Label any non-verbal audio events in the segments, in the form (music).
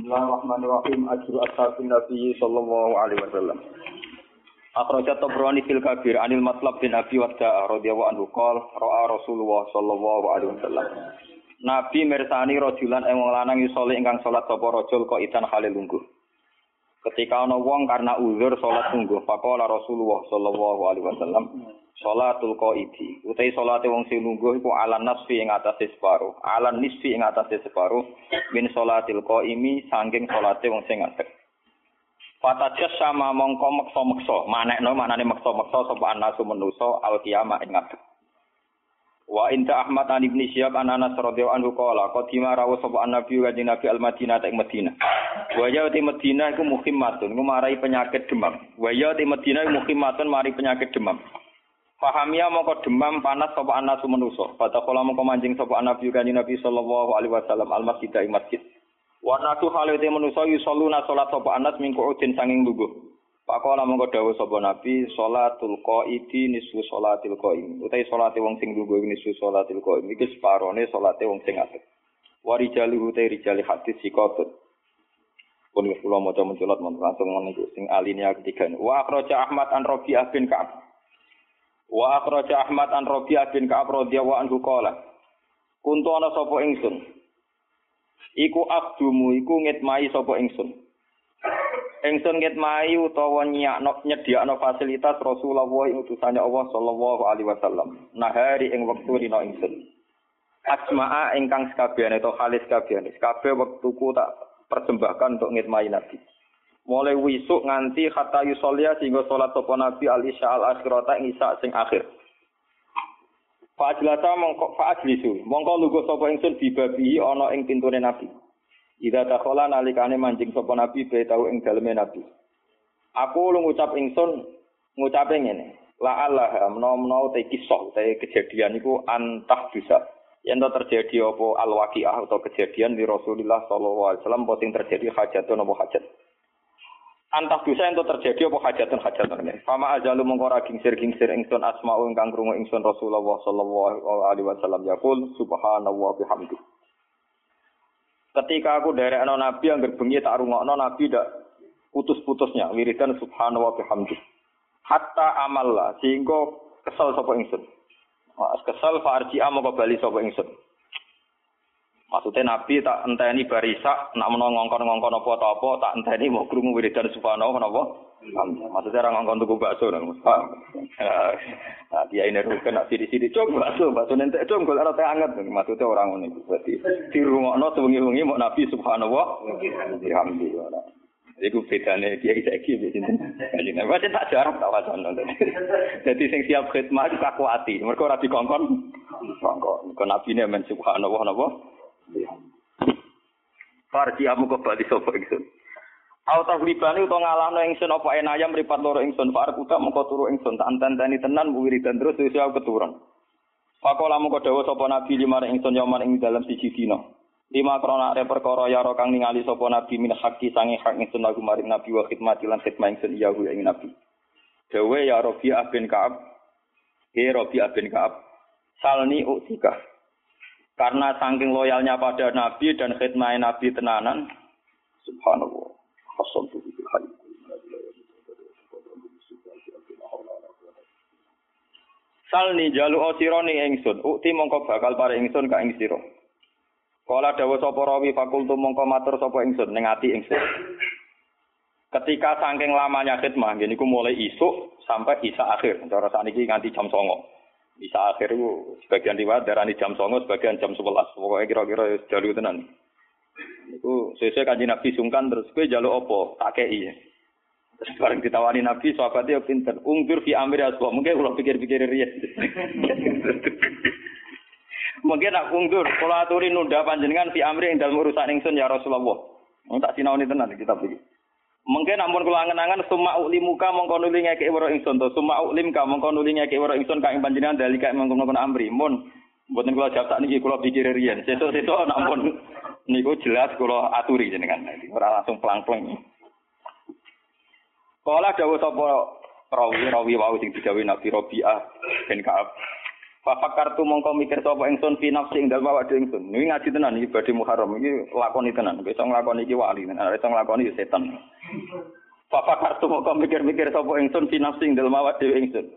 Bismillahirrahmanirrahim. Ajru ashabin Nabi sallallahu alaihi wasallam. Akhrajat Tabrani fil Kabir anil Matlab bin Abi Wadda'a radhiyallahu anhu qol ra'a Rasulullah sallallahu alaihi wasallam. Nabi mirsani rajulan ing wong lanang saleh ingkang salat sapa rajul kok itan halil lungguh. Ketika ana wong karena uzur salat lungguh, faqala Rasulullah sallallahu alaihi wasallam, salatul qaidi. Utai salate wong sing lungguh iku ala nasfi ing atase separo, ala nisfi ing atase separo min salatil qaimi saking salate wong sing ngadeg. Fatajas sama mongko meksa-meksa, manekno maknane meksa-meksa sapa anasu manusa al kiamah ing ngadeg. Wa inta Ahmad an Ibnu Syihab an Anas radhiyallahu anhu qala qadima rawu sapa nabi wa Nabi al Madinah ing Madinah. Wa ya di Madinah iku muhimmatun, marai penyakit demam. Wa ya di Madinah iku muhimmatun mari penyakit demam. Fahamia mongko demam panas sapa anasu manusa. Fatakola mongko manjing sapa nabi kanjeng Nabi sallallahu alaihi wasallam al masjid ing masjid. Wa natu halate manusa yusalluna salat sapa anas mingku udin sanging lungguh. Pakola mongko dawuh sapa nabi salatul qaidi nisfu salatil qaim. Utai salate wong sing lungguh nisfu salatil qaim iki separone salate wong sing ngadeg. Wa rijali utai rijali hadis sikotut. Pun kula maca mencolot langsung niku sing alinea ketiga. Wa akhraja Ahmad an Rabi'ah bin Ka'ab. Wa akhraja Ahmad an Rabi'ah bin Ka'ab radhiyallahu anhu qala. Kuntu ana sapa ingsun. Iku abdumu iku ngitmai sapa ingsun. Ingsun ngitmai utawa nyakno nyediakno fasilitas Rasulullah utusane Allah sallallahu alaihi wasallam. Nahari ing wektu dina ingsun. Asma'a ingkang sekabehane to halis kabehane. Kabeh wektuku tak persembahkan untuk ngitmai Nabi. mulai wisuk nganti kata yusolia sehingga sholat sopo nabi al isya al akhirata ing isya sing akhir. Fa'ajlasa mongko fa'ajlisu mongko lugu sopo ingsun bibabihi ana ing pintune nabi. Ida dakhala nalikane mancing sopo nabi be tau ing daleme nabi. Aku lu ngucap ingsun ngucape ngene. La Allah menawa-menawa te kisah te kejadian iku antah bisa. Yen terjadi apa al-waqiah atau kejadian di Rasulullah sallallahu alaihi wasallam apa sing terjadi hajatun apa hajat. antah dosa ento terjadi apa hajatun hajatun. Fama ajalu mengkora gingsir gingsir ingsun asma'u ingkang krungu ingsun Rasulullah sallallahu alaihi wasallam yaqul subhanallah bihamdi. Ketika aku anak nabi yang berbengi tak rungokno nabi dak putus-putusnya wiridan subhanallah bihamdi. Hatta amalla sehingga kesal sapa ingsun. Kesal farji amo bali sapa ingsun. Maksudnya Nabi tak enteni barisa, nak menawa ngongkon-ngongkon apa apa, tak enteni mau krungu wiridan subhanahu napa? Maksudnya orang ngongkon tuku bakso nang Nah, dia ini rukun nak sidi-sidi cok bakso, bakso nentek cok gol ora teh anget. Maksudnya orang iku berarti dirungokno sewengi-wengi mau Nabi subhanahu wa alhamdulillah. Iku bedane dia saiki mbek sinten. Kanjeng Nabi tak jarak tak wacono. Dadi sing siap khidmat aku ati, mergo ora dikongkon. Kongkon. Kok Nabi ne men subhanallah napa? Farji amu kembali sapa ingsun. Au tahlibani utawa ngalahno ingsun apa enayam mripat loro ingsun far kuda mengko turu ingsun tak anteni tenan wiridan terus wis aku keturun. Pakola mengko dawuh sapa nabi lima ingsun yoman ing dalam siji dina. Lima krona are perkara ya kang ningali sapa nabi min hakki sange hak ingsun aku maring nabi wa khidmati lan khidmah ingsun iya ing nabi. Dawe ya Rabi'ah bin Ka'ab. He Rabi'ah bin Ka'ab. Salni utika. Karena saking loyalnya pada Nabi dan khidmah Nabi tenanan, subhanallah. Hasan Salni jalu osironi ingsun, ukti mongko bakal para ingsun ka ing sira. Kala dawa sapa rawi fakultu mongko matur sapa ingsun ning ati ingsun. Ketika saking lamanya khidmah, niku mulai isuk sampai isa akhir, cara saniki nganti jam songo. Bisa akhir itu sebagian riwayat darani jam songo, sebagian jam sebelas. Pokoknya kira-kira ya, jalur tenan. Itu sesuai kaji Nabi sungkan terus gue jalur opo tak kei. Iya. Terus bareng ditawani Nabi, sahabatnya ya pinter. ungkir fi amir aswa. Mungkin kalau pikir-pikir ria. (laughs) Mungkin nak ungkir Kalau aturin nunda panjenengan fi amri yang dalam urusan ingsun ya Rasulullah. Tak sinau ini tenan kita begini. Mungkin ampun kula angen-angen summa ulim muka mongko nuli ngeke waro ingsun to. Summa ulim ka mongko nuli ngeke waro ingsun ka ing panjenengan dalika mongko mongko amri. Mun mboten kula jawab sak niki kula pikir riyen. Sesuk-sesuk ampun niku jelas kula aturi jenengan. Ora langsung pelang-pelang Kala dawuh sapa rawi rawi wau sing digawe Nabi Rabi'ah bin Ka'ab Fa kartu mongko mikir sapa ingsun fi nafsi ing dalem awake ingsun. Niki ngaji tenan iki badhe Muharram iki lakoni tenan. Iso nglakoni iki wali tenan. Iso nglakoni ya setan. Fa kartu mongko mikir-mikir sapa ingsun fi nafsi ing dalem awake ingsun.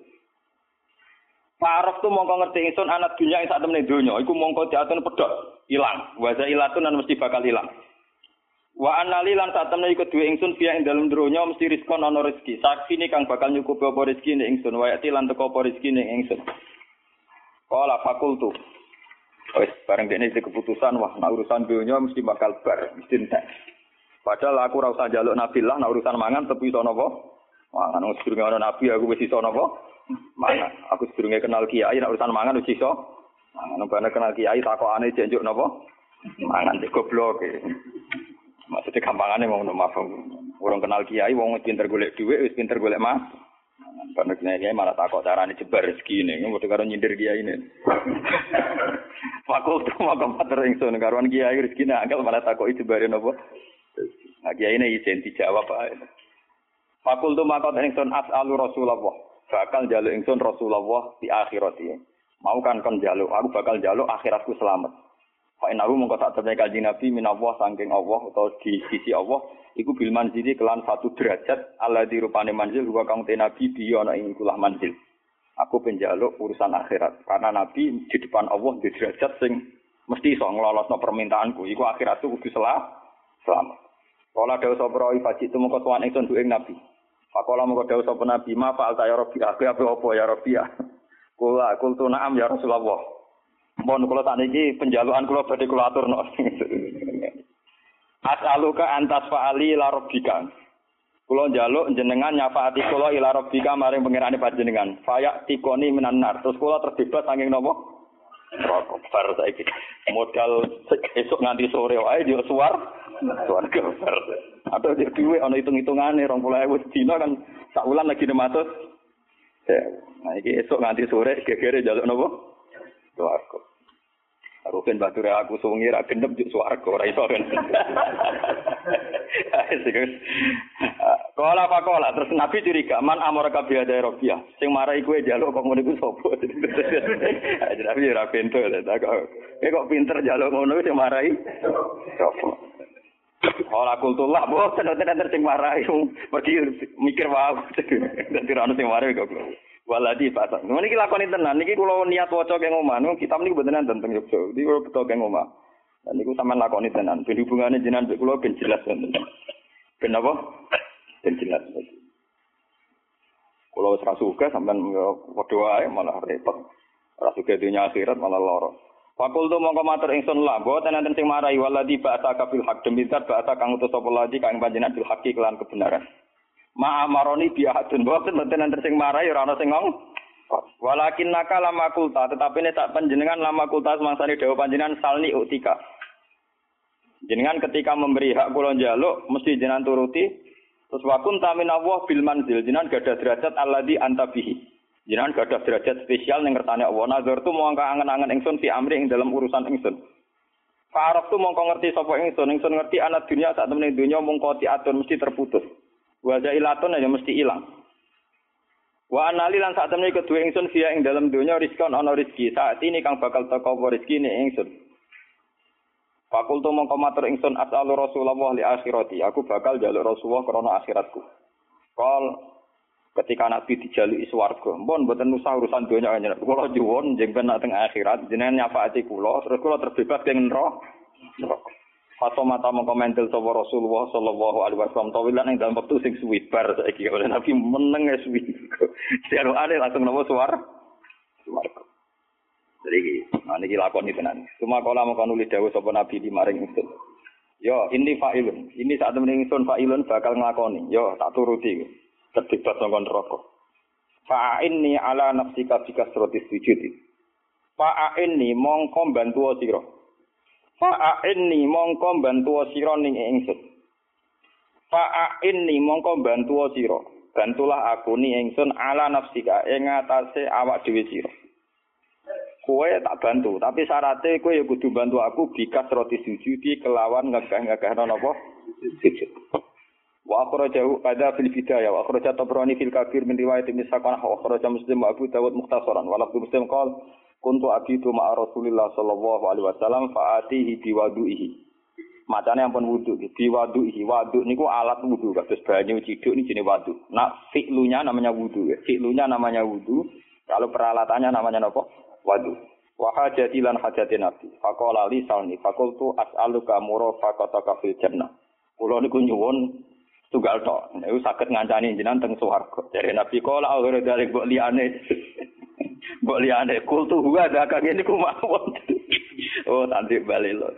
Parok tu mongko ngerti ingsun anak dunia yang saat temen dunia, iku mongko diatun pedot, hilang. Waza ilatun dan mesti bakal hilang. Wa anali lan saat temen ikut dua ingsun via ing dalam dunia mesti riskon ono rezeki. Saksi ini kang bakal nyukupi apa rezeki nih ingsun. Wa yati lan teko apa rezeki nih ingsun. Kala fakultu. Wes bareng dene iki keputusan wah nak urusan dunia mesti bakal bar, mesti entek. Padahal aku ora usah njaluk nabi lah nak urusan mangan tepi iso napa? Mangan wis durung ana nabi aku wis iso napa? Mana? Aku sedurunge kenal kiai nek urusan mangan wis iso. Mangan bane kenal kiai takokane jenjuk napa? Mangan cek goblok. Maksudnya gampangane mau maaf. Urung kenal kiai wong pinter golek dhuwit wis pinter golek mas. Karena kiai malah takok carane jebar rezeki ini, mesti karo nyindir kiai ini. (laughs) Fakultas mau matur ingsun karuan kiai rezeki agak malah takok jebare napa? Nah kiai ini izin dijawab ae. Fakultu makot ingsun as'alu Rasulullah bakal jaluk ingsun Rasulullah di akhirat ini. Mau kan kon jaluk, aku bakal jaluk akhiratku selamat. Fa innahu mongko sak temne kanjeng Nabi minallah saking Allah atau di sisi Allah iku bil manzili kelan satu derajat Allah di rupane manzil wa kang te Nabi dia ana ing kulah manzil. Aku penjaluk urusan akhirat karena Nabi di depan Allah di derajat sing mesti iso nglolosno permintaanku. Iku akhiratku kudu selamat. Selamat. Kala dawuh sapa faji itu mongko tuan ingsun duwe Nabi. Pakola mau dawuh sapa Nabi, "Ma fa'al ta ya Rabbi, aku apa apa ya Rabbi?" (laughs) Kula kultu na'am ya Rasulullah. Mohon kula sakniki penjalukan kula badhe kula aturno. (laughs) As'aluka antas fa'ali la rabbika. Njaluk jenengan nyafaati kula ila rabbika maring pangerane panjenengan. Faya tikoni minanar. Terus kula terbebas saking napa? Rokok bar saiki. Modal esuk nganti sore wae yo suar. Suar bar. Atau dia duwe ana hitung-hitungane 20.000 dina kan sak wulan lagi nematus. Nah iki esuk nganti sore gegere njaluk napa? Suarga. Rukin bature aku sungi ra gendep juk swarga ora iso kan. (laughs) Kala pakola terus Nabi curiga man amara kabeh ada Rabiah. Sing marai kowe njaluk kok ngono iku sapa? (laughs) Nabi ora pintu ta kok. kok pinter njaluk ngono sing marai sapa? Ora kultullah, boten enten sing marai (laughs) pergi mikir wae. Dadi ono sing marai kok. Waladi pasang. Ini kita lakoni tenan. Niki kalau niat waca keng omah, nu kitab niku beneran tentang Yogyo. Ini kalau betul keng omah. Dan niku sampean lakoni tenan. Ben hubungane jenengan mbek kula ben jelas tenan. Ben apa? Ben jelas. Kalau wis ra suka sampean padha wae malah repot. Ra suka dunya akhirat malah lara. Fakul tu mongko matur ingsun lah, boten enten sing marai waladi ba'ata kabil hak demi zat ba'ata kang utus sapa ladi kang panjenengan bil haqi kelan kebenaran. Ma amaroni biahadun boten boten enten sing sing ngong. Walakin naka lama kulta, tetapi ini tak panjenengan lama kulta semangsane dewa panjenengan salni utika. Jenengan ketika memberi hak kula njaluk mesti jenengan turuti. Terus wakun tamin Allah bil manzil jenengan gadah derajat alladzi anta bihi. Jenengan gadah derajat spesial ning ngertane Allah. Nazar tu mau angen-angen ingsun fi amri ing dalam urusan ingsun. Faraf tu mongko ngerti sapa ingsun, ingsun ngerti anak dunia saat temen dunia mongko diatur mesti terputus. Wa ilatun ya mesti ilang. Wa anali lan saat temne kedua ingsun via ing dalam dunia rizkon ana rizki. Saat ini kang bakal teko rizki ini ingsun. Fakultu mongko matur ingsun as'alu Rasulullah li akhirati. Aku bakal jaluk Rasulullah krana akhiratku. Kal ketika Nabi dijaluki swarga, mbon mboten usah urusan donya kanjeng. Kula nyuwun jenengan nak teng akhirat jenengan nyafaati kula terus kula terbebas keng neraka. Fato mata mengkomentil sapa Rasulullah sallallahu alaihi wasallam tawilan ing dalam waktu sing suwi bar saiki oleh Nabi meneng ya suwi. (laughs) Jarane langsung nopo suar. Suar. Jadi nah niki lakoni tenan. Cuma kala mongko nulis dawuh sapa Nabi di maring ingsun. Yo ini fa'ilun. Ini saat temen ingsun fa'ilun bakal nglakoni. Yo tak turuti. Terlibat sangka neraka. Fa'inni ala nafsika bikasrati sujudi. Fa'inni mongko bantu sira. Fa'inni mongko bantu sira ning ingsun. Fa'inni mongko bantu sira. Bantulah aku ni ingsun ala nafsika ing atase awak dhewe sira. Kowe tak bantu, tapi syaratnya kowe ya kudu bantu aku bikas roti sujudi kelawan ngegah-ngegah napa sujud. Wa akhrajahu ada fil bidayah wa akhraja Tabrani fil kabir min riwayat Ibnu wa akhraja Muslim wa Abu Dawud mukhtasaran wa lafzu Muslim qol kuntu abidu ma'a Rasulillah sallallahu alaihi wasallam fa'atihi biwadu'ihi. Macane ampun wudu, biwadu'ihi. Wadu niku alat wudu, kados banyu ciduk ini jenis wadu. Nah, fi'lunya namanya wudu, ya. fi'lunya namanya wudu. Kalau peralatannya namanya apa? Wadu. Wa hajati lan hajati nabi. Faqala li salni, faqultu as'aluka murafaqataka fil jannah. Kula niku nyuwun tunggal tok. Niku saged ngancani jenengan teng swarga. Dari Nabi kala akhir dari mbok liyane. Mbok liyane kul tu huwa ada kang niku mawon. (laughs) oh, nanti bali lho.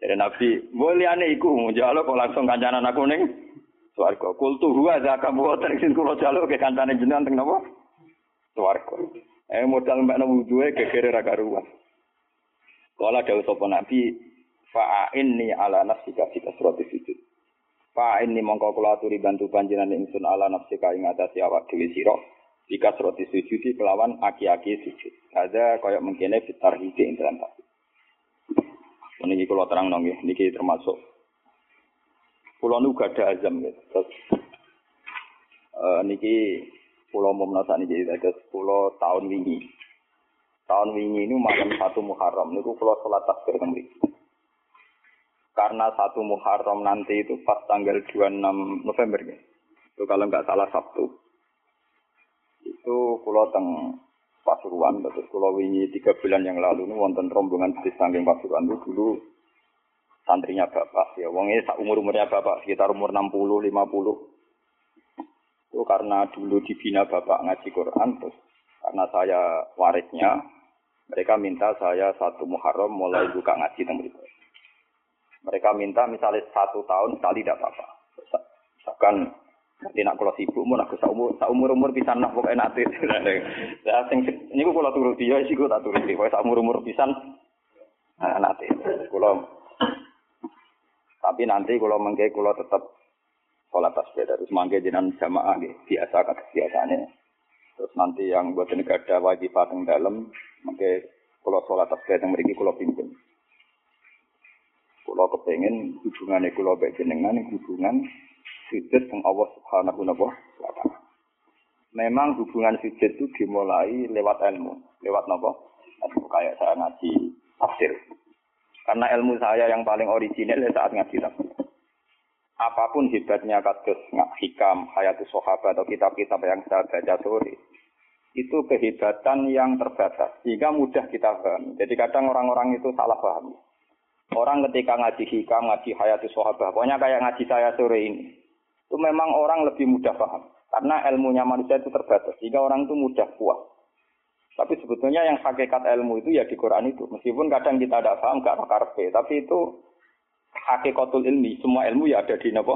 Dari Nabi, mbok liyane iku njaluk kok langsung kancanan aku ning swarga. Kul tu huwa ada kang mboten (laughs) sing kula ke kancane jenengan teng napa? Swarga. Eh modal mbak nang wuduhe gegere ra karuan. Kala dawuh sapa Nabi, fa'inni ala nafsika fi kasrati sujud. Fa ini mongko kula aturi bantu panjenengan ingsun ala nafsi ka ing atase awak dhewe sira. Jika seroti sujudi kelawan aki-aki sujud. Ada kaya mengkene fitar hiji dalam tasbih. Niki kula terang nggih, niki termasuk kula nu ada azam ya. Terus uh, niki kula mau menasa niki terus kula tahun wingi. Tahun wingi ini malam satu Muharram niku kula salat takbir mriki karena satu Muharram nanti itu pas tanggal 26 November ya. Itu kalau nggak salah Sabtu. Itu pulau teng Pasuruan, terus pulau wingi tiga bulan yang lalu ini wonten rombongan di samping Pasuruan. Itu dulu santrinya bapak ya wongnya umur umurnya bapak sekitar umur 60 50 itu karena dulu dibina bapak ngaji Quran terus karena saya warisnya mereka minta saya satu Muharram mulai buka ngaji tentang mereka minta misalnya satu tahun sekali tidak apa-apa. Misalkan nanti nak kalau sibuk mau nak umur umur umur bisa nak pokoknya nanti. (laughs) Sing ini gue kalau turut dia sih tak turut dia. Kalau umur umur bisa nah, nanti. Kalau tapi nanti kalau mengke kalau tetap sholat tasbih terus mangke jenengan jamaah gitu biasa kata biasanya. Terus nanti yang buat negara wajib pateng dalam mangke kalau sholat tasbih yang mereka kalau pimpin. Kulo kepengen hubungan kulo baik jenengan hubungan sujud dengan Allah Subhanahu wa taala. Memang hubungan sujud itu dimulai lewat ilmu, lewat nopo? Kayak saya ngaji tafsir. Karena ilmu saya yang paling original ya saat ngaji tafsir. Apa pun hebatnya kados hikam, hayatus sahabat atau kitab-kitab yang saya baca sore, itu kehebatan yang terbatas sehingga mudah kita paham. Jadi kadang orang-orang itu salah paham. Orang ketika ngaji hikam, ngaji hayati sahabat, pokoknya kayak ngaji saya sore ini. Itu memang orang lebih mudah paham. Karena ilmunya manusia itu terbatas. Sehingga orang itu mudah puas. Tapi sebetulnya yang hakikat ilmu itu ya di Quran itu. Meskipun kadang kita tidak paham, gak karpe. Tapi itu hakikatul ilmi. Semua ilmu ya ada di Nabi.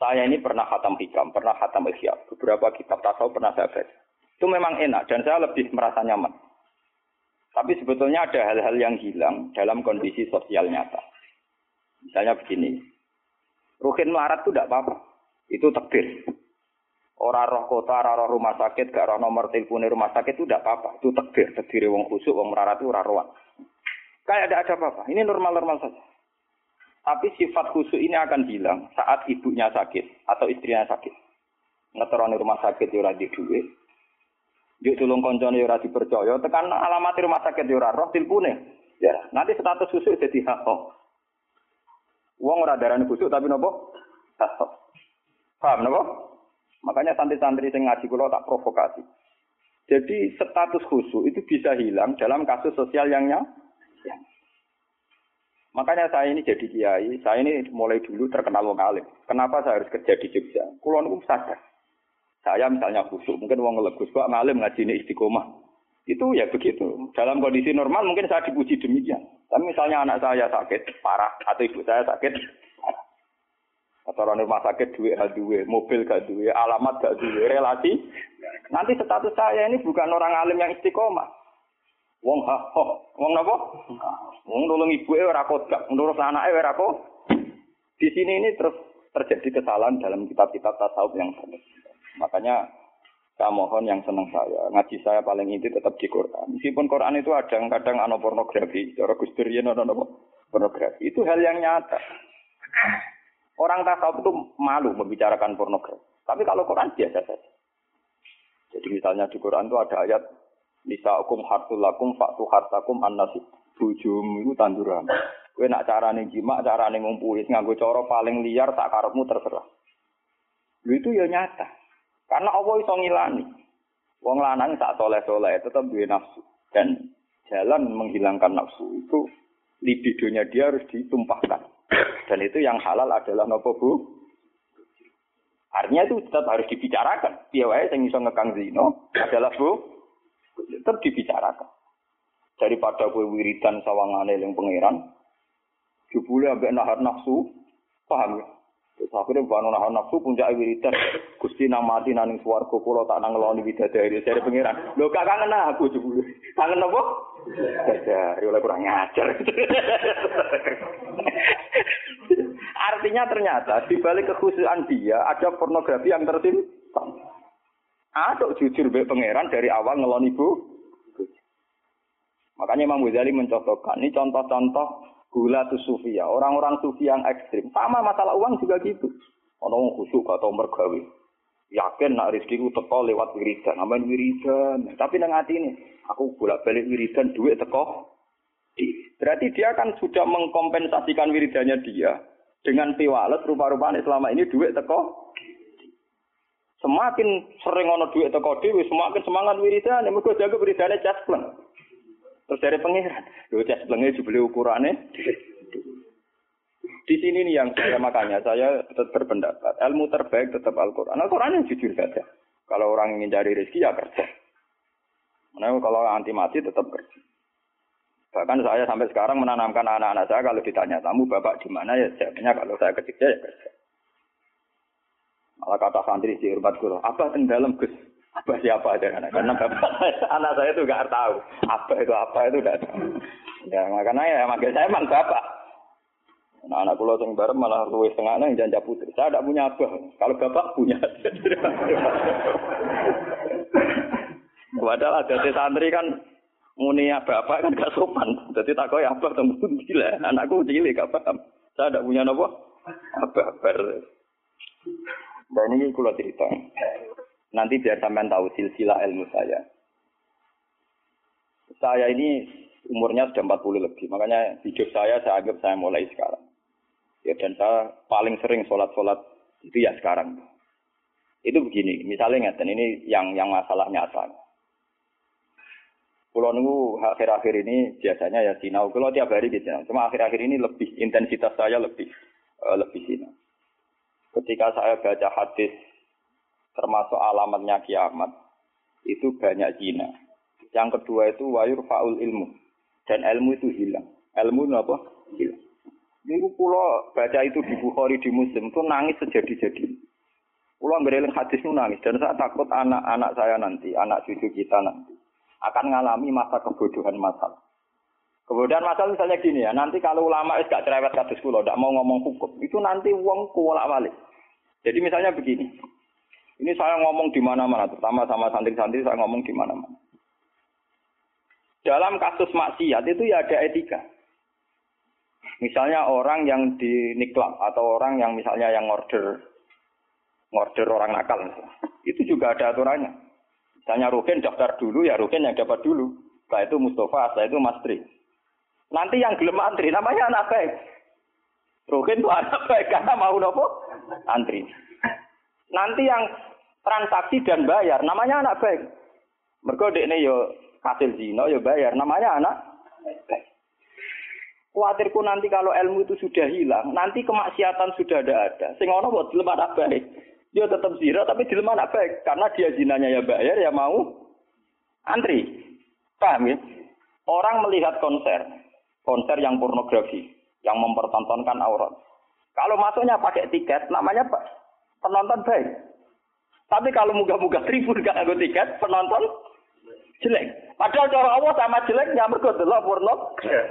Saya ini pernah khatam hikam, pernah khatam ihya. Beberapa kitab tasawuf pernah saya baca. Itu memang enak dan saya lebih merasa nyaman. Tapi sebetulnya ada hal-hal yang hilang dalam kondisi sosial nyata. Misalnya begini, Rukin melarat itu tidak apa-apa. Itu takdir. Orang roh kota, orang roh rumah sakit, gak roh nomor telepon rumah sakit itu tidak apa-apa. Itu takdir. Takdir wong khusuk, wong melarat itu orang rohan. Kayak ada ada apa-apa. Ini normal-normal saja. Tapi sifat khusyuk ini akan hilang saat ibunya sakit atau istrinya sakit. Ngeteroni rumah sakit ya di duit, Yuk tulung koncone ora dipercaya, tekan alamat rumah sakit yo ora roh tilpune. Ya, nanti status khusus jadi hakok. Wong ora darani khusus tapi nopo? Paham nopo? Makanya santri-santri sing ngaji kula tak provokasi. Jadi status khusus itu bisa hilang dalam kasus sosial yang. Ya. Makanya saya ini jadi kiai, saya ini mulai dulu terkenal wong alim. Kenapa saya harus kerja di Jogja? Kulon itu sadar. Saya misalnya khusyuk, mungkin uang legus, kok ngalim ngaji ini istiqomah. Itu ya begitu. Dalam kondisi normal mungkin saya dipuji demikian. Tapi misalnya anak saya sakit parah atau ibu saya sakit atau orang rumah sakit duit gak duit, mobil gak duit, alamat gak duit, relasi. Nanti status saya ini bukan orang alim yang istiqomah. Wong ha ho, wong napa? Wong nulung ibu e ora kodak, nurut anake ora Di sini ini terus terjadi kesalahan dalam kitab-kitab tasawuf yang benar. Makanya saya mohon yang senang saya, ngaji saya paling inti tetap di Quran. Meskipun Quran itu ada kadang ano pornografi, cara Gus Durian ano pornografi. Itu hal yang nyata. Orang tasawuf itu malu membicarakan pornografi. Tapi kalau Quran biasa saja. Jadi misalnya di Quran itu ada ayat Nisa hukum hartulakum faktu hartakum annasi bujum itu tanduran. Kue nak carane jima, carane ngumpuli, nganggo cara paling liar tak karepmu terserah. Lu itu ya nyata. Karena Allah iso ngilani. Wong lanang tak soleh-soleh tetap duwe nafsu dan jalan menghilangkan nafsu itu libidonya dia harus ditumpahkan. Dan itu yang halal adalah nopo bu. Artinya itu tetap harus dibicarakan. Piye wae sing iso ngekang zino adalah bu tetap dibicarakan. Daripada kue wiridan sawangane yang pangeran, jebule ambek nahar nafsu, paham ya? Terus akhirnya bukan nahan nafsu puncak wiridan. Gusti namati naning swarga kula tak nang ngeloni widadari dari pangeran. Lho gak kangen aku jebule. (laughs) Kangen apa? Widadari oleh kurang ngajar. (laughs) Artinya ternyata di balik kekhususan dia ada pornografi yang tersimpan. Aduk jujur be pangeran dari awal ngeloni ibu. Makanya Imam Ghazali mencontohkan ini contoh-contoh gula tu sufia, orang-orang sufi yang ekstrim. Sama masalah uang juga gitu. Ono khusyuk atau mergawe. Yakin nak rezeki ku teko lewat wiridan, aman wiridan. Tapi nang hati ini, aku bolak-balik wiridan duit teko. Berarti dia kan sudah mengkompensasikan wiridannya dia dengan piwalet rupa-rupanya selama ini duit teko. Semakin sering ono duit teko dewi, semakin semangat wiridan. Mereka jaga wiridannya jaspleng. Terus dari lu jasplengnya jubli ukurannya. Di sini nih yang saya makanya saya tetap berpendapat ilmu terbaik tetap Al-Quran. Al-Quran yang jujur saja. Kalau orang ingin cari rezeki ya kerja. Nah, kalau anti mati tetap kerja. Bahkan saya sampai sekarang menanamkan anak-anak saya kalau ditanya tamu bapak di mana ya jawabnya kalau saya kerja ya kerja. Malah kata santri di hormat guru, apa yang dalam? Apa siapa aja anak? Karena bapak anak saya itu nggak tahu apa itu apa itu tidak tahu. Ya makanya ya makanya saya emang bapak. Nah, anak pulau yang bareng malah luwe setengah yang janja putri. Saya tidak punya abah. Kalau bapak punya. Padahal ada santri kan muni bapak kan gak sopan. Jadi tak kau abah temu gila. Anakku cilik gak. Saya tidak punya nopo. Abah ber. Dan ini kulo cerita. Nanti biar sampean tahu silsilah ilmu saya. Saya ini umurnya sudah 40 lebih. Makanya hidup saya saya anggap saya mulai sekarang. Ya dan saya paling sering sholat-sholat itu ya sekarang. Itu begini, misalnya ngeten ini yang yang masalah nyata. Pulau nunggu akhir-akhir ini biasanya ya sinau. Kalau tiap hari gitu, cuma akhir-akhir ini lebih intensitas saya lebih uh, lebih sinau. Ketika saya baca hadis termasuk alamatnya kiamat itu banyak zina. Yang kedua itu wayur faul ilmu dan ilmu itu hilang. Ilmu itu apa? Hilang. Ini pulau baca itu di Bukhari di Muslim itu nangis sejadi-jadi. Pulau ngereling hadis itu nangis dan saya takut anak-anak saya nanti, anak cucu kita nanti akan mengalami masa kebodohan masal. Kebodohan masal misalnya gini ya, nanti kalau ulama itu gak cerewet kados kula, tidak mau ngomong hukum, itu nanti uang kuwalak balik. Jadi misalnya begini, ini saya ngomong di mana-mana, terutama sama santri-santri saya ngomong di mana-mana. Dalam kasus maksiat itu ya ada etika. Misalnya orang yang di niklab atau orang yang misalnya yang order order orang nakal, itu juga ada aturannya. Misalnya Rukin daftar dulu, ya Rukin yang dapat dulu. Setelah itu Mustafa, setelah itu Mas Tri. Nanti yang gelem antri, namanya anak baik. Rukin itu anak baik, karena mau nopo? Antri. Nanti yang transaksi dan bayar, namanya anak baik. Mereka ini yo hasil zino, yo bayar, namanya anak baik. Nanti kalau ilmu itu sudah hilang, nanti kemaksiatan sudah ada ada. Sing ono buat anak baik. Dia tetap zina tapi di lemah baik karena dia zinanya ya bayar ya mau antri. Paham ya? Orang melihat konser, konser yang pornografi, yang mempertontonkan aurat. Kalau masuknya pakai tiket, namanya penonton baik. Tapi kalau muga-muga (laughs) tribun gak ada tiket, penonton jelek. Padahal cara Allah sama jeleknya mergo delok porno.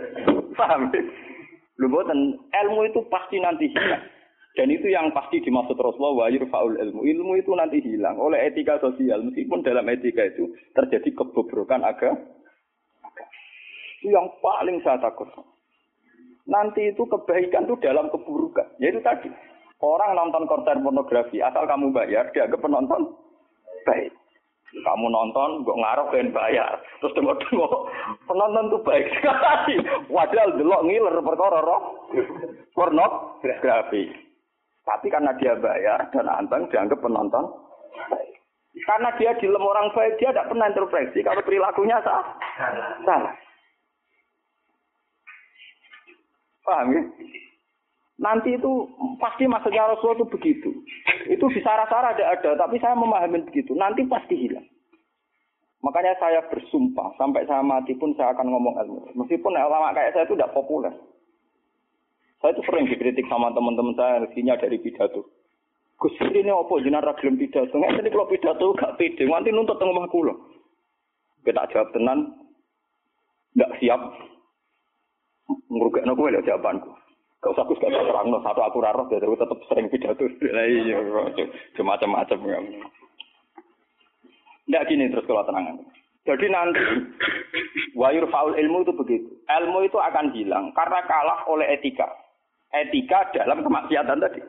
(laughs) Paham? Lu ilmu itu pasti nanti hilang. Dan itu yang pasti dimaksud Rasulullah wa faul ilmu. Ilmu itu nanti hilang oleh etika sosial. Meskipun dalam etika itu terjadi kebobrokan agama. Itu yang paling saya takut. Nanti itu kebaikan itu dalam keburukan. Yaitu tadi. Orang nonton konser pornografi, asal kamu bayar, dianggap penonton baik. Kamu nonton, gue ngarep pengen bayar. Terus tengok-tengok, penonton tuh baik sekali. Wadah delok ngiler perkara roh. Pornografi. Tapi karena dia bayar dan anteng dianggap penonton baik. Karena dia di orang baik, dia tidak pernah intervensi kalau perilakunya sah. Salah. Paham ya? Nanti itu pasti maksudnya Rasulullah itu begitu. Itu di sarah-sarah ada ada, tapi saya memahami begitu. Nanti pasti hilang. Makanya saya bersumpah sampai saya mati pun saya akan ngomong ilmu. Meskipun ulama kayak saya itu tidak populer. Saya itu sering dikritik sama teman-teman saya rezekinya dari pidato. Gus ini apa jenengan ra gelem pidato? Nggak jadi kalau pidato gak pede, nanti nuntut teng omah kula. Kita jawab tenan, nggak siap. Ngrugekno kowe lho jawabanku. Gak usah terang, satu aku raro, jadi aku tetap sering pidato. Lah iya, macam-macam. Tidak gini terus kalau tenangan. Jadi nanti wayur faul ilmu itu begitu. Ilmu itu akan hilang karena kalah oleh etika. Etika dalam kemaksiatan tadi.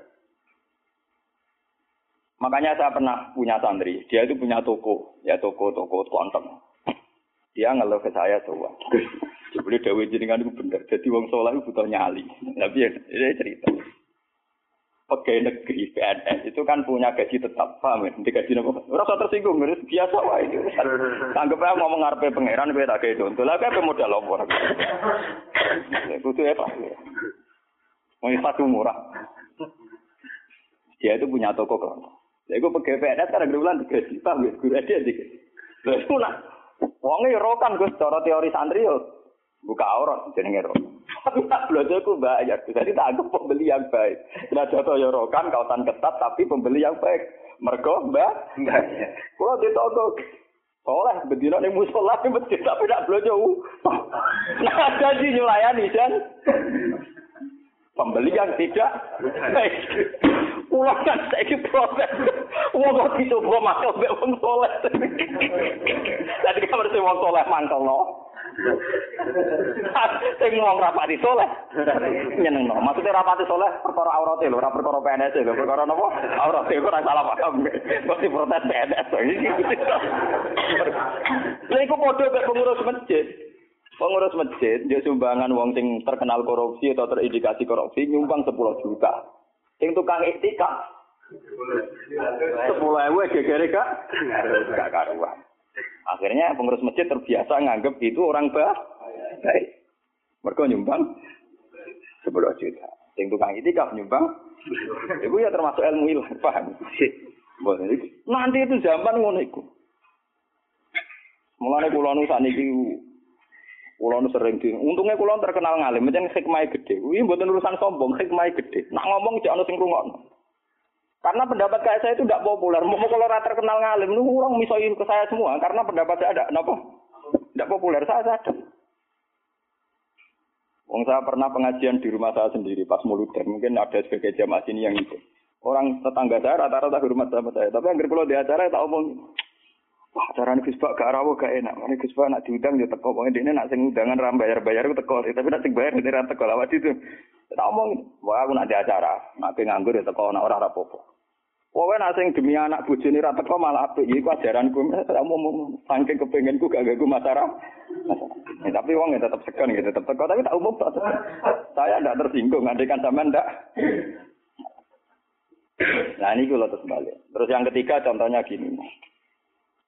Makanya saya pernah punya santri, dia itu punya toko, ya toko-toko kontong. Dia ngeluh ke saya coba. Jebule Dewi jenengan itu bener. Jadi wong soleh butuh nyali. Tapi ya, ini cerita. Pegawai negeri PNS itu kan punya gaji tetap, paham ya? Di gaji apa? Rasa tersinggung, harus biasa wae itu. Anggap aja ngomong ngarepe pangeran kowe tak itu. Untuk lagi apa modal apa? Kudu ya Pak. Mau satu murah. Dia itu punya toko kan. Jadi gue pegawai PNS kan ada bulan digaji, paham ya? Guru aja digaji. Terus nak, Wongnya rokan gue secara teori santri yo buka aurat jenenge ro. Tapi tak ku bayar. Jadi tak anggap pembeli yang baik. Tidak jatuh ya rokan kawasan ketat tapi pembeli yang baik. Mergo mbak, kalau ditodok soleh bedino nih musola nih masjid tapi tidak belajar. Nah jadi nyulayani kan. Pembeli yang tidak baik. Pulang kan saya proses. Wong kok dicoba makel mbek wong soleh. (laughs) Tadi kamar sing wong soleh mangkel no. (laughs) Sing wong rapati soleh. Nyenengno. Maksudnya rapati soleh perkara aurate lho, ora perkara PNS lho, perkara napa? Aurate ora salah paham. Mesti protes PNS. (laughs) Lha iku padha mek pengurus masjid. Pengurus masjid dia sumbangan wong sing terkenal korupsi atau terindikasi korupsi nyumbang 10 juta. Sing tukang iktikaf sepuluh ewu gegere kak gak karuan. Akhirnya pengurus masjid terbiasa nganggep itu orang bah baik. Mereka nyumbang sepuluh juta. Sing tukang itikaf nyumbang, itu ya termasuk ilmu ilah, paham? Nanti itu zaman ngono iku. Mulane kula nu sakniki kula nu sering di untungnya kula terkenal ngalim, macam hikmah gede. Kuwi mboten urusan sombong, hikmah gede. Nak ngomong jek ana sing rungokno. Karena pendapat kayak saya itu tidak populer. Mau kalau rata terkenal ngalim, lu orang misoin ke saya semua. Karena pendapat saya ada, kenapa? Tidak populer, saya sadar. Wong saya pernah pengajian di rumah saya sendiri pas dan mungkin ada sebagai jamaah sini yang itu. Orang tetangga saya rata-rata hormat sama saya. Tapi yang kalau di acara tak omong, wah acara ini Gus gak rawo gak enak. Ini Gus nak diundang ya teko. Pokoknya ini nak sing undangan ram bayar-bayar itu teko. Tapi nak sing bayar ini ram teko. Lawat itu. Tak omong, wah aku nak di acara. Nak nganggur ya teko, nak orang rapopo. Nek sing demi anak bojone ra teko malah apik iku ajaranku. Saking kepengenku gak ganggu masyarakat. Ya, tapi wong ya tetap segan ya tetap teko tapi tak umum Saya ndak tersinggung andekan sampean ndak. Nah ini kalau terus balik. Terus yang ketiga contohnya gini.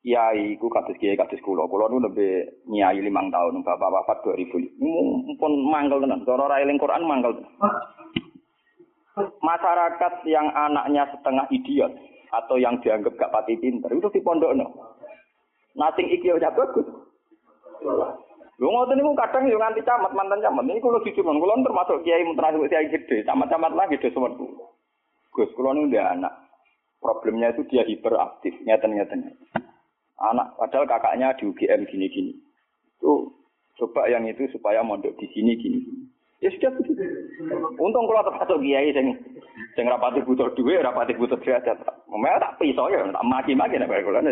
Kiai ku kados kiai kados kula. Kula nu lebih nyai limang tahun, bapak wafat 2000. Pun mangkel tenan. Cara ra eling Quran mangkel. Masyarakat yang anaknya setengah idiot atau yang dianggap gak pati pinter itu di pondok no. Nating iki aja bagus. Lu ngoten niku kadang yo nganti camat mantan camat. Ini kulo jujur mon, kulo termasuk kiai termasuk kiai gede, camat-camat lagi gede semua. Gus, kulo niku dia anak. Problemnya itu dia hiperaktif, nyata-nyata. Anak, padahal kakaknya di UGM gini-gini. Tuh, coba yang itu supaya mondok di sini gini-gini. Ya sudah. Untung kalau termasuk kiai sing sing rapati butuh duit, rapati butuh derajat. Memang tak pisau ya, tak maki-maki nek kula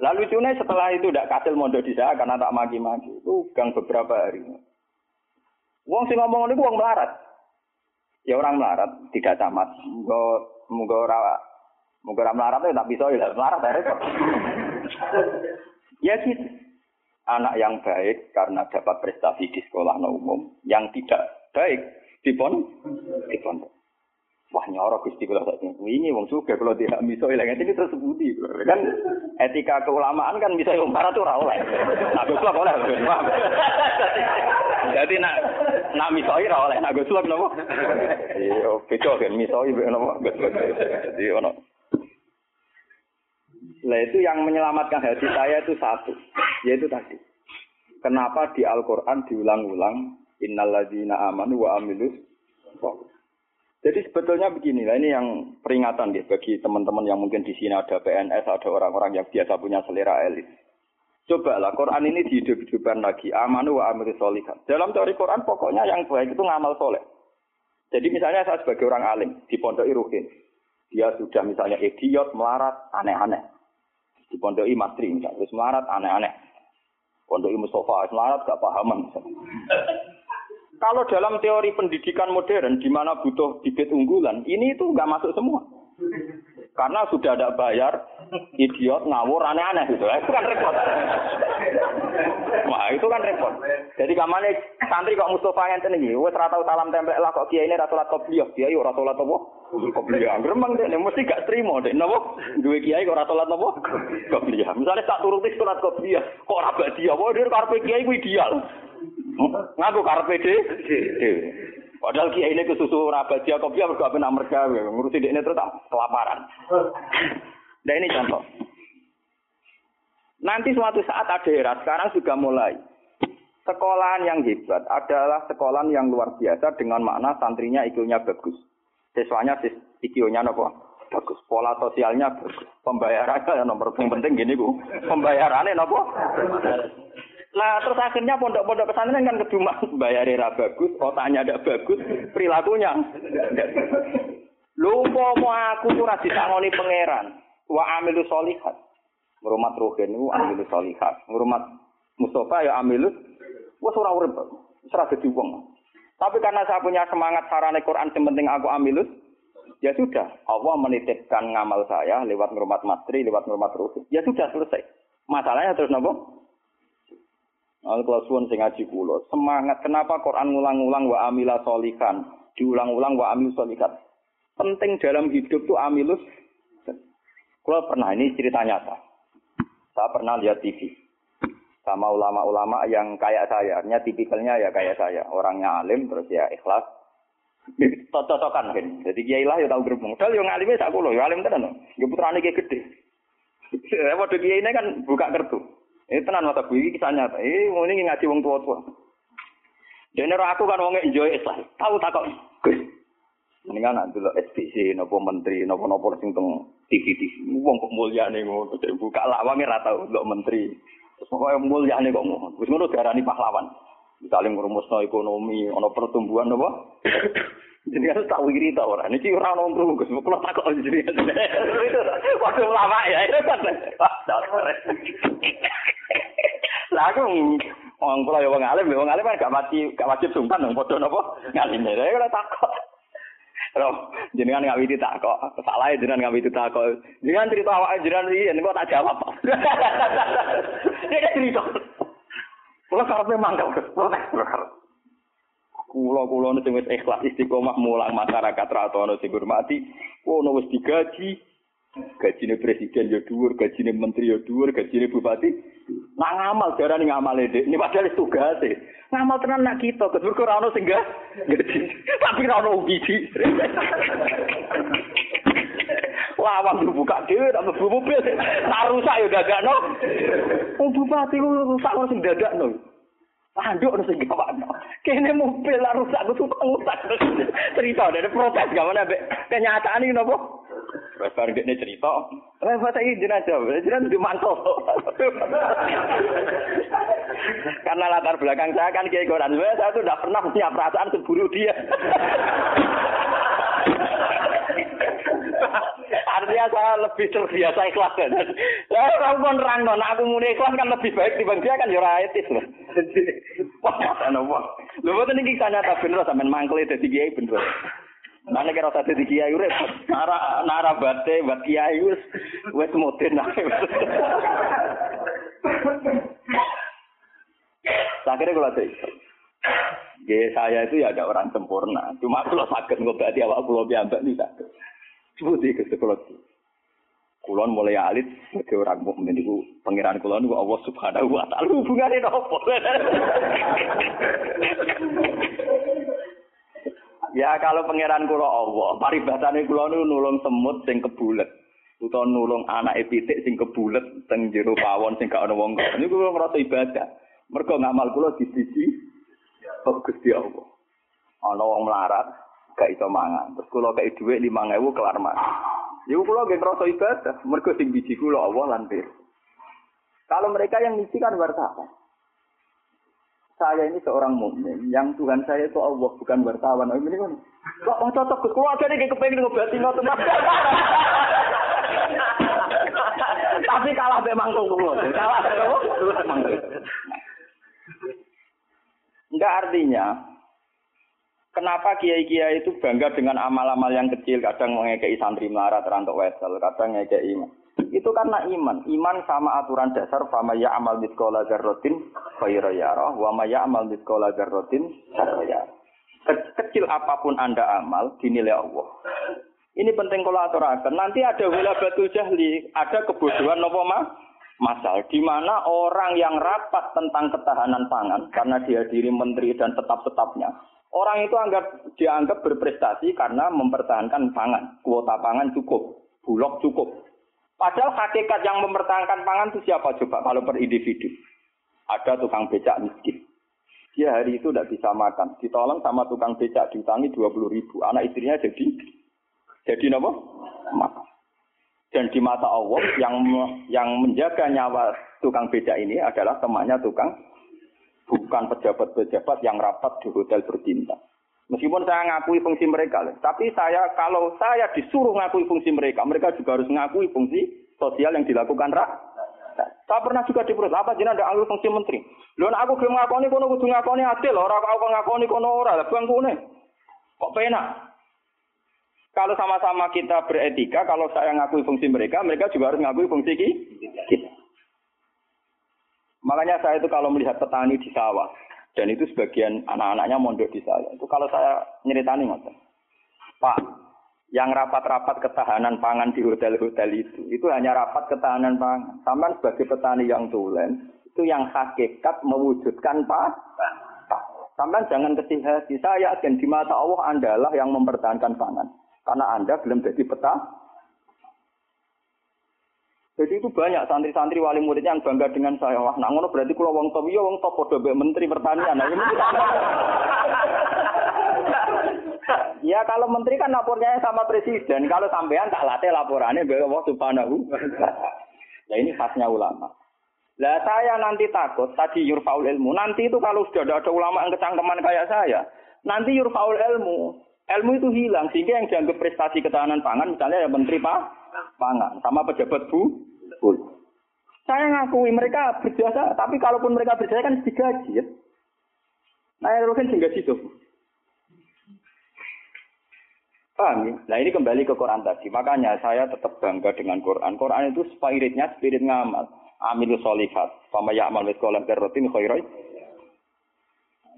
Lalu lucunya setelah itu tidak kasil mondok di saya karena tak maki-maki. Itu gang beberapa hari. Wong sing ngomong ini wong melarat. Ya orang melarat, tidak camat. Munggo munggo ora Mungkin orang melarat ya tak bisa ya melarat ya repot. ya gitu. Anak yang baik karena dapat prestasi di sekolah umum, yang tidak baik di pon, di pondok. Wah nyoro gusti kalau saat ini wong suka kalau tidak miso ilang ini terus budi kan etika keulamaan kan bisa yang parah tuh rawol nah gue suka oleh jadi nak nak misoi rawol nah gue suka nopo? Iya beda kan misoi nopo? Jadi ono. Nah itu yang menyelamatkan hati saya itu satu, yaitu tadi. Kenapa di Al-Quran diulang-ulang, Innalladzina amanu wa amilus jadi sebetulnya begini lah, ini yang peringatan ya bagi teman-teman yang mungkin di sini ada PNS, ada orang-orang yang biasa punya selera elit. Coba lah, Quran ini dihidup-hidupkan lagi. Amanu wa amri. Dalam teori Quran pokoknya yang baik itu ngamal soleh. Jadi misalnya saya sebagai orang alim di pondok Iruhin. Dia sudah misalnya idiot, melarat, aneh-aneh. Di pondok Mastri misalnya, terus melarat, aneh-aneh. Pondok Mustafa, melarat, gak pahaman. Kalau dalam teori pendidikan modern, di mana butuh bibit unggulan, ini itu nggak masuk semua. Karena sudah ada bayar, idiot, ngawur, aneh-aneh gitu. Itu kan repot. Wah, itu kan repot. Jadi kamane santri kok Mustafa yang tinggi, wes rata talam templek lah kok kiai ini rata rata kopiah, kiai rata rata apa? Kopiah. Gremeng deh, mesti gak terima deh. Nabo, dua kiai kok rata rata apa? Kopiah. Misalnya tak turuti surat kopiah, kok rabat dia, wah dia karpe kiai ku ideal. Ngaku karpe dhewe. Padahal kiai ini kesusu rabadia kopi mergo ape nak mergawe ngurusi ini terus kelaparan. Nah ini contoh. Nanti suatu saat ada era sekarang juga mulai. Sekolahan yang hebat adalah sekolahan yang luar biasa dengan makna santrinya IQ-nya bagus. Siswanya IQ-nya nopo bagus. Pola sosialnya bagus. Pembayarannya nomor penting gini bu. Pembayarannya nopo Nah terus akhirnya pondok-pondok pesantren kan kedua (laughs) bayar era bagus, otaknya ada bagus, perilakunya. Lu mau aku tuh rasi sangoni pangeran, wa amilu solihat. Ngurumat rohen wa amilu solihat. Ngurumat Mustafa ya amilu, wah surah urip, serah jadi. Tapi karena saya punya semangat sarane Quran penting aku amilus, ya sudah. Allah menitipkan ngamal saya lewat ngurumat mastri, lewat ngurumat rohen. Ya sudah selesai. Masalahnya terus nopo? Al suwun sing ngaji kula. Semangat kenapa Quran ngulang-ulang wa amila solikan, diulang-ulang wa amil solikat. Penting dalam hidup tuh amilus. Kula pernah ini cerita nyata. Saya pernah lihat TV sama ulama-ulama yang kayak saya, artinya tipikalnya ya kayak saya, orangnya alim terus ya ikhlas. (laughs) Totokan kan. Jadi kiai lah ya tahu gerbong. Dal yo ngalime sak kula, yo alim tenan. Yo putrane ki gede. (laughs) Waduh kiai ini kan buka kertu. Ini tenan mata gue ini kisah nyata. Eh, ini ngaji wong tua tua. Dan aku kan wong enjoy Islam. Tahu tak kok? Mendingan nanti lo SPC, nopo menteri, nopo nopo sing teng TV TV. Wong kok mulia nih ngono. Buka lawangnya rata untuk menteri. Terus pokoknya mulia nih kok ngono. Terus ngono darani pahlawan. Misalnya ngurumusno ekonomi, ono pertumbuhan nopo. jenengan tak wiri ta ora? Niki ora ono untung Gus. Kok tak kok jenengan. Waktu lama ya. Itu kan lagu wong kula yo wong alim wong alim kan gak mati gak wajib sungkan nang padha napa? Ngalime rek ora tak kok jenengan nggak witi tak kok, salah jenengan nggak witi tak kok. Jenengan cerita awak jenengan iki ini kok tak jawab. Ini kan cerita. Kalau karpet mangkal, protes, protes. Kula-kula sing wis ikhlas istiqomah mulang masyarakat ra ono sing hormati, ono wis digaji, gajine presiden ya dhuwur, gajine menteri ya dhuwur, gajine bupati. Nak ngamal darani ngamal Dek. Ini padahal itu tugase. Ngamal tenan nak kita, kedur ora ono sing gaji. (laughs) Tapi ora ono biji. (laughs) Lawang buka dhewe tak mlebu mobil. Tak rusak ya dadakno. Wong bupati rusak ora sing dadakno. Tanduk harus gawano. Kene mobil lah rusak, suka rusak. Cerita dari protes gak mana kenyataan ini nopo. Terus baru dia cerita, eh buat ini jenazah, jenazah di mantel. Karena latar belakang saya kan kayak Quran, saya tuh tidak pernah punya perasaan seburu dia. Artinya saya lebih terbiasa ikhlas kan. Lah orang pun nerang non, aku mulai ikhlas kan lebih baik dibanding dia kan ya etis loh. Wah, apa nopo? Lho boten iki kisah nyata bener sampean mangkel dadi kiai bener. Mulane kira usah dadi kiai urip. Nara nara bate buat kiai wis wis modern ae. Akhirnya kalau ada Ya, saya itu ya ada orang sempurna. Cuma kalau sakit ngobati awak pulau biambak bisa. Seperti itu kalau Kulon mulai alit sebagai orang mukmin itu pangeran kulon itu Allah Subhanahu wa taala hubungannya nopo. ya kalau pangeran kula Allah, paribasane kula niku nulung semut sing kebulet utawa nulung anak pitik sing kebulet teng jero pawon sing gak ana wong. Niku kula ngrasa ibadah. Mergo ngamal kula disiji kok Gusti Allah. Ana wong melarat gak iso mangan. Terus kula kei dhuwit 5000 kelar mangan. Iku kula nggih ngrasa ibadah, mergo sing biji kula Allah lan Kalau mereka yang ngisi kan wartawan. Saya ini seorang mukmin, yang Tuhan saya itu Allah bukan wartawan. Oh, ini kan kok oh, cocok Gus, kula ajane kepengin ngobati ngoten. Tapi kalah memang kula. Kalah memang. Enggak artinya Kenapa kiai-kiai itu bangga dengan amal-amal yang kecil, kadang mengekei santri melarat, rantok wesel, kadang ngekei iman. Itu karena iman. Iman sama aturan dasar, fama ya amal mitkola garrotin, khaira yarah, wa ma ya amal mitkola garrotin, Kecil apa pun Anda amal, dinilai Allah. Ini penting kalau aturakan. Nanti ada batu jahli, ada kebodohan nopo mah? Masal, di mana orang yang rapat tentang ketahanan pangan, karena dihadiri menteri dan tetap-tetapnya, Orang itu anggap dianggap berprestasi karena mempertahankan pangan, kuota pangan cukup, bulog cukup. Padahal hakikat yang mempertahankan pangan itu siapa coba kalau per individu? Ada tukang becak miskin. Dia hari itu tidak bisa makan. Ditolong sama tukang becak diutangi 20 ribu. Anak istrinya jadi jadi apa? Makan. Dan di mata Allah yang yang menjaga nyawa tukang becak ini adalah temannya tukang bukan pejabat-pejabat yang rapat di hotel berbintang. Meskipun saya ngakui fungsi mereka, tapi saya kalau saya disuruh ngakui fungsi mereka, mereka juga harus ngakui fungsi sosial yang dilakukan rak. Saya pernah juga di perut, apa jinak ada alur fungsi menteri. Lho aku gelem ngakoni kono kudu ngakoni adil, ora aku ngakoni kono ora, lah bangkune. Kok penak? Kalau sama-sama kita beretika, kalau saya ngakui fungsi mereka, mereka juga harus ngakui fungsi kita. Makanya saya itu kalau melihat petani di sawah, dan itu sebagian anak-anaknya mondok di saya, itu kalau saya nyeritani ngoten. Pak, yang rapat-rapat ketahanan pangan di hotel-hotel itu, itu hanya rapat ketahanan pangan. Sama sebagai petani yang tulen, itu yang hakikat mewujudkan pak. Sampai jangan kecil hati. Saya yakin di mata Allah adalah yang mempertahankan pangan. Karena Anda belum jadi peta, jadi itu banyak santri-santri wali murid yang bangga dengan saya. Wah, nah ngono berarti kalau wong top, iya wong top podo menteri pertanian. Nah, ini ya kalau menteri kan lapornya sama presiden. Kalau sampean tak latih laporannya bahwa subhanahu. Nah ini khasnya ulama. Lah saya nanti takut tadi yurfaul ilmu. Nanti itu kalau sudah ada ulama yang kecangkeman kayak saya, nanti yurfaul ilmu. Ilmu itu hilang sehingga yang dianggap prestasi ketahanan pangan misalnya ya menteri pak pangan sama pejabat bu. Saya ngakui mereka berjasa, tapi kalaupun mereka berjasa kan digaji ya. Nah, itu kan digaji tuh. Paham ya? Nah ini kembali ke Quran tadi. Makanya saya tetap bangga dengan Quran. Quran itu spiritnya spirit ngamal. Amilu solihat. Sama ya'mal mitkolam kerotin khairoi.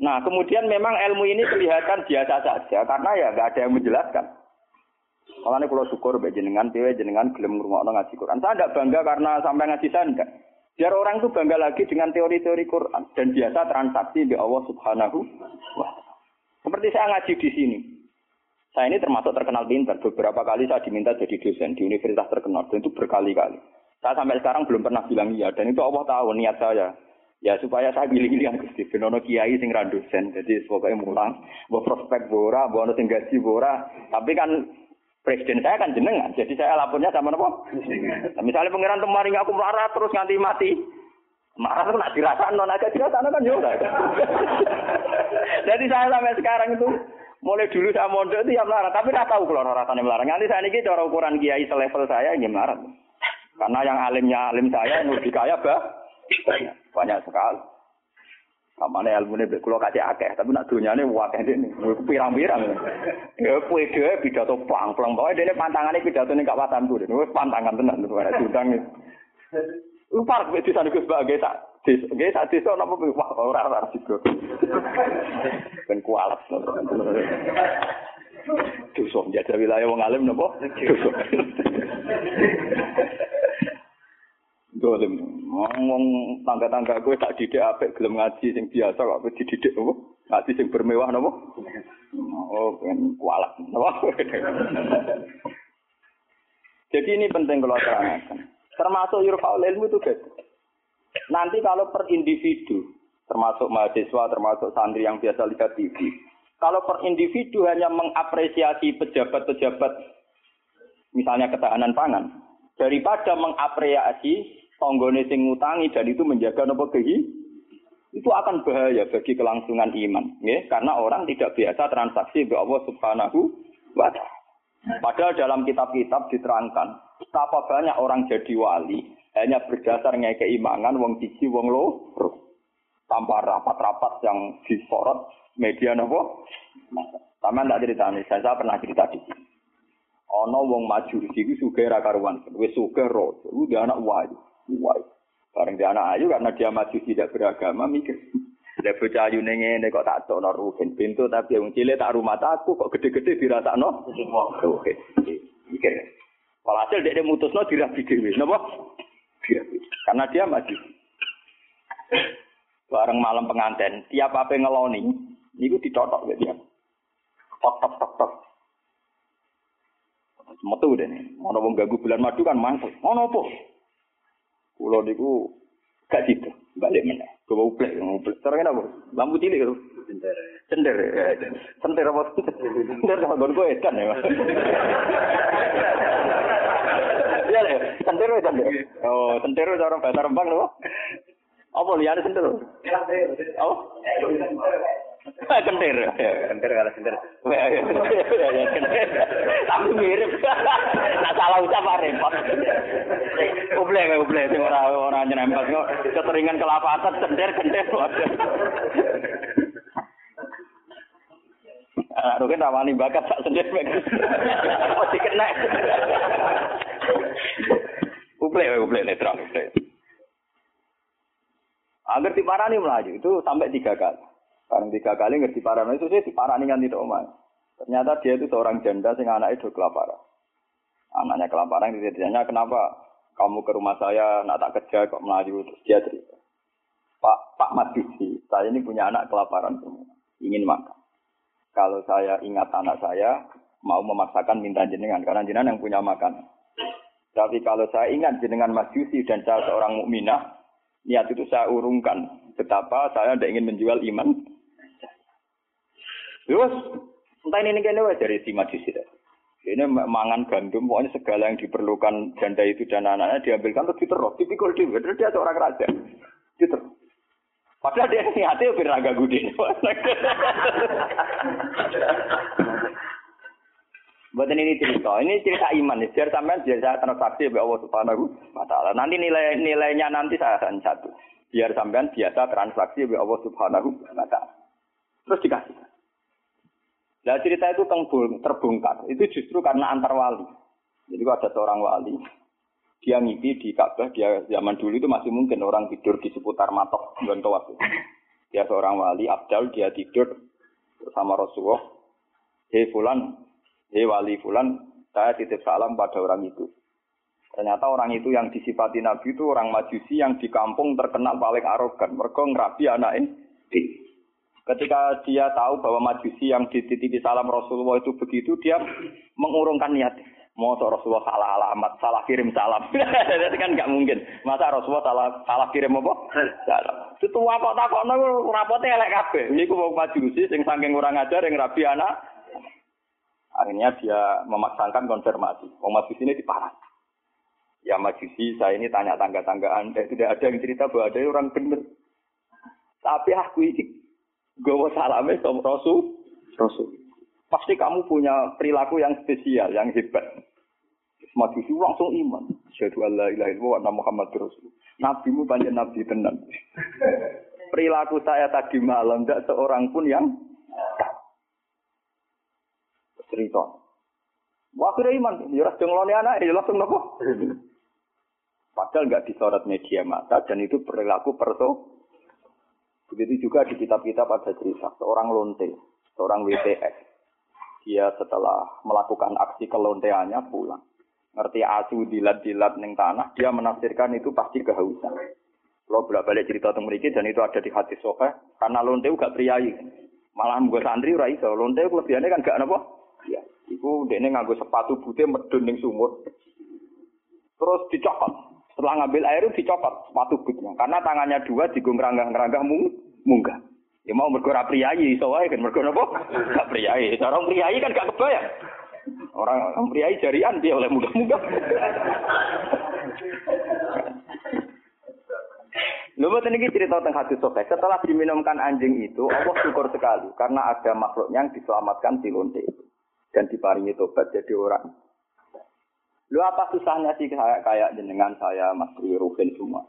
Nah kemudian memang ilmu ini kelihatan biasa saja. Karena ya nggak ada yang menjelaskan. Makanya kalau syukur baik jenengan, piwe jenengan gelem ngurungokno ngaji Quran. Saya tidak bangga karena sampai ngaji saya enggak. Biar orang itu bangga lagi dengan teori-teori Quran dan biasa transaksi di Allah Subhanahu wa Seperti saya ngaji di sini. Saya ini termasuk terkenal pintar. Beberapa kali saya diminta jadi dosen di universitas terkenal dan itu berkali-kali. Saya sampai sekarang belum pernah bilang iya dan itu Allah tahu niat saya. Ya supaya saya pilih-pilih yang Gusti Benono kiai sing dosen. Jadi pokoknya mulang, bawa prospek bora, bawa sing gaji bora. Tapi kan Presiden saya kan jenengan, jadi saya lapornya sama nopo. Nah, misalnya pangeran temaring aku marah terus nganti mati. Marah tuh nak dirasakan non agak dirasakan kan juga. (laughs) jadi saya sampai sekarang itu mulai dulu saya mondok itu ya melarat, tapi tidak tahu kalau rasanya melarat. Nanti saya ini cara ukuran kiai selevel saya ini melarat. Karena yang alimnya alim saya yang lebih kaya bah banyak sekali. Samane ilmune mbek kula kasih akeh, tapi nak donyane akeh dene. Pirang-pirang. Ya kowe dhewe pidato plang-plang. Pokoke dene pantangane pidato ning kawasanku. Wis pantangan tenan lho ora diundang. Lu parek wis disane Gus Bagai tak desa, nggih sak desa napa wah ora ora sido. Ben kualat. Dosa menjadi wilayah wong alim napa? Dosa. Dolim. Ngomong tangga-tangga gue tak didik apik gelem ngaji sing biasa kok dididik apa? Ngaji sing bermewah napa? Oh, ben kualat. Jadi ini penting kalau terangkan. Termasuk yurfaul ilmu itu guys. Nanti kalau per individu, termasuk mahasiswa, termasuk santri yang biasa lihat TV, kalau per individu hanya mengapresiasi pejabat-pejabat, misalnya ketahanan pangan, daripada mengapresiasi tonggone sing ngutangi dan itu menjaga nopo kehi, itu akan bahaya bagi kelangsungan iman, ya? karena orang tidak biasa transaksi be Allah Subhanahu wa taala. Padahal dalam kitab-kitab diterangkan betapa banyak orang jadi wali hanya berdasar keimangan wong siji wong loro tanpa rapat-rapat yang disorot media nopo. Sama ndak cerita nih, saya, saya pernah cerita di sini. Ono wong maju di sini suge rakaruan, wes suge roh, udah anak wali. Wah, bareng dia anak ayu karena dia maju tidak beragama mikir. Dia bocah ayu nenge kok tak cok rugen pintu tapi yang cilik tak rumah takku kok gede-gede dirasa no. Oke, mikir. Walhasil dia mutus no dirabi dewi, nopo? Karena dia maju. Bareng malam pengantin, tiap apa ngeloni, itu ditotok gitu ya. Tok tok tok tok. Metu deh nih. Ono wong ganggu bulan madu kan mantul. Ono apa? Kulo niku gak situ, balik mana? Coba uplek, uplek. Sekarang apa? Lampu cilik itu. Cender. Cender. Cender apa? (laughs) Cender sama gon gue edan ya. Iya lah, cender cender. Oh, cender orang bahasa Rembang loh. Apa lihat cender? Oh. Kentir. Kentir kalau kentir. Tapi mirip. Nah salah ucap apa repot. Uble kayak uble sing ora ora nyerempet kok keteringan kelapasan kentir kentir. Aduh kan rawani bakat sak sendiri Mesti kena. Uble uble netral uble. Agar diparani melaju itu sampai tiga kali. Sekarang tiga kali ngerti parano itu sih diparani kan tidak omah. Ternyata dia itu seorang janda sing anak itu kelaparan. Anaknya kelaparan ditanya kenapa kamu ke rumah saya nak tak kerja kok melaju terus dia cerita. Pak Pak Majusi, saya ini punya anak kelaparan semua, ingin makan. Kalau saya ingat anak saya mau memaksakan minta jenengan karena jenengan yang punya makan. Tapi kalau saya ingat jenengan Majusi dan saya seorang mukminah, niat itu saya urungkan betapa saya tidak ingin menjual iman Terus, entah ini kene wae dari si majusi Ini mangan gandum, pokoknya segala yang diperlukan janda itu dan anak-anaknya diambilkan terus diterus. Tipikal dia, terus dia seorang raja. Diterus. Padahal dia niatnya biar agak gede. (laughs) Buatan ini cerita, ini cerita iman. Biar sampean biar saya transaksi ya Allah Subhanahu wa taala. Nanti nilai nilainya nanti saya akan satu. Biar sampean biasa transaksi ya Allah Subhanahu wa taala. Terus dikasih. Nah cerita itu terbongkar. Itu justru karena antar wali. Jadi ada seorang wali, dia ngipi di Ka'bah, dia zaman dulu itu masih mungkin orang tidur di seputar matok Gontowas. Dia seorang wali, Abdal, dia tidur bersama Rasulullah. Hei Fulan, hei wali Fulan, saya titip salam pada orang itu. Ternyata orang itu yang disifati Nabi itu orang majusi yang di kampung terkenal paling arogan. Mereka ngerapi anaknya. Ketika dia tahu bahwa majusi yang dititipi salam Rasulullah itu begitu, dia mengurungkan niat. Mau Rasulullah salah alamat, salah kirim salam. (laughs) Itu kan nggak mungkin. Masa Rasulullah salah salah kirim apa? Salam. Itu apa tak kok rapote elek. Ini ku mau majusi sing saking kurang ajar yang rabi anak. Akhirnya dia memaksakan konfirmasi. Mau majusi ini diparah. Ya majusi, saya ini tanya tangga-tangga Anda. Tidak ada yang cerita bahwa ada orang benar. Tapi aku ini Gowo salame sama Rasul. Rasul. Pasti kamu punya perilaku yang spesial, yang hebat. Majusi langsung iman. Syahadu Allah ilaha illallah wa Muhammad Rasul. Nabimu banyak nabi tenan. perilaku saya tadi malam tidak seorang pun yang cerita. Wah, akhirnya iman. Ya, langsung ngeloni anak, ya langsung nopo. (laughs) Padahal nggak disorot media mata dan itu perilaku perso. Begitu juga di kitab-kitab ada cerita seorang lonte, seorang WTS. Dia setelah melakukan aksi kelonteannya pulang. Ngerti asu dilat-dilat neng tanah, dia menafsirkan itu pasti kehausan. Kalau bolak balik cerita tentang mereka dan itu ada di hati sofa, karena lonte gak priayi. Malah gue santri ora iso. Lonte kelebihannya kan gak apa? Ya, iku dekne nganggo sepatu putih medun ning sumur. Terus dicokot. Setelah ngambil air dicopot sepatu bootnya. Karena tangannya dua digung ngeranggah-ngeranggah mung, munggah. Ya mau mergo ora priyayi iso wae kan mergo napa? (laughs) Gak priyayi. Orang priyayi kan gak kebayang. Orang, priyayi jarian dia oleh munggah-munggah. Lalu buat ini cerita tentang hadis sokai. Setelah diminumkan anjing itu, Allah syukur sekali karena ada makhluk yang diselamatkan di lonte itu dan diparingi tobat jadi orang Lu apa susahnya sih kayak kayak jenengan saya, Mas Rufin semua.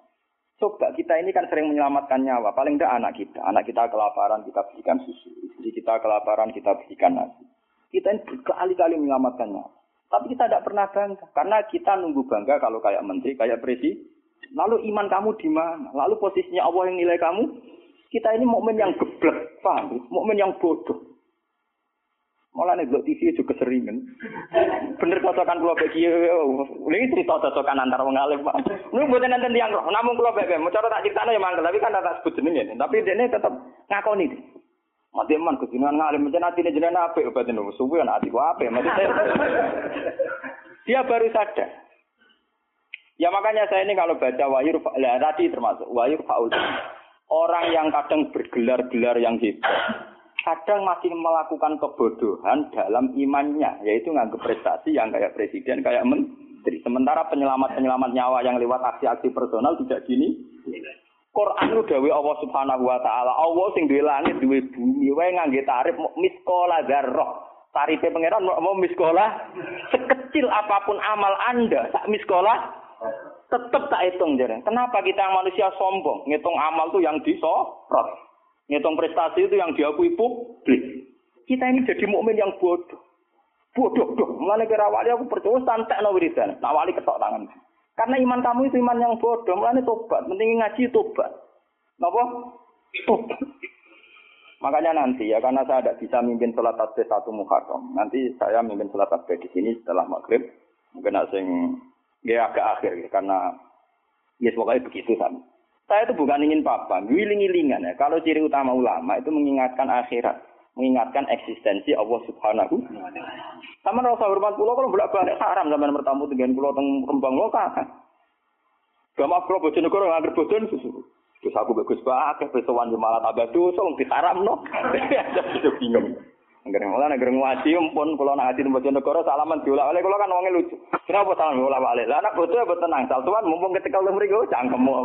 Coba kita ini kan sering menyelamatkan nyawa. Paling tidak anak kita. Anak kita kelaparan, kita berikan susu. Istri kita kelaparan, kita berikan nasi. Kita ini berkali-kali menyelamatkan nyawa. Tapi kita tidak pernah bangga. Karena kita nunggu bangga kalau kayak menteri, kayak presiden. Lalu iman kamu di mana? Lalu posisinya Allah yang nilai kamu? Kita ini momen yang geblek, paham? Momen yang bodoh. Malah nih TV juga keseringan. Bener cocokan pulau bagi ini cerita cocokan antar wong alim pak. Ini buat nanti yang roh. Namun pulau bagi mau cara tak cerita ya mangkel tapi kan tak sebut jenenge. Tapi ini tetap ngakoni. Mati man kejinan ngalim macam nanti nih jenengan apa obat ini subuh kan hati apa mati Dia baru sadar. Ya makanya saya ini kalau baca wahyu lah tadi termasuk wahyu faul. Orang yang kadang bergelar-gelar yang hebat kadang masih melakukan kebodohan dalam imannya, yaitu nganggap prestasi yang kayak presiden, kayak menteri. Sementara penyelamat-penyelamat nyawa yang lewat aksi-aksi personal tidak gini. Quran itu dawe Allah Subhanahu wa taala. Allah sing duwe langit, duwe bumi, wae ngangge tarif miskola zarroh. Tarife pangeran mau miskola sekecil apa pun amal Anda, sak miskola tetap tak hitung jadi. Kenapa kita manusia sombong? Ngitung amal tuh yang disorot. Ngitung prestasi itu yang diakui publik. Kita ini jadi mukmin yang bodoh. Bodoh dong. Mulai kira wali aku percaya santai no wiridan. Nah wali ketok tangan. Karena iman kamu itu iman yang bodoh. Mulai tobat. Penting ngaji tobat. Napa? Tobat. Makanya nanti ya karena saya tidak bisa mimpin sholat tasbih satu Muharram. Nanti saya mimpin sholat tasbih di sini setelah maghrib. Mungkin asing ya agak akhir ya, karena ya pokoknya begitu sama. Saya itu bukan ingin apa, giling-gilingan ya. Kalau ciri utama ulama itu mengingatkan akhirat, mengingatkan eksistensi Allah Subhanahu. Sama rasa hormat pulau kalau bolak balik haram zaman bertamu dengan pulau teng rembang lo kakak. Gak mau pulau bojonegoro nggak bojon susu. Terus aku bagus banget, pesuwan malah tambah dosa, haram no. (laughs) Jadi bingung. Nggak malah negeri ngaji pun kalau nak haji tempat negara salaman diulah oleh kalau kan uangnya lucu. Kenapa salam diulah oleh? Lah anak bocah ya tenang. Sal tuan mumpung ketika lu mriki cangkemmu. (laughs)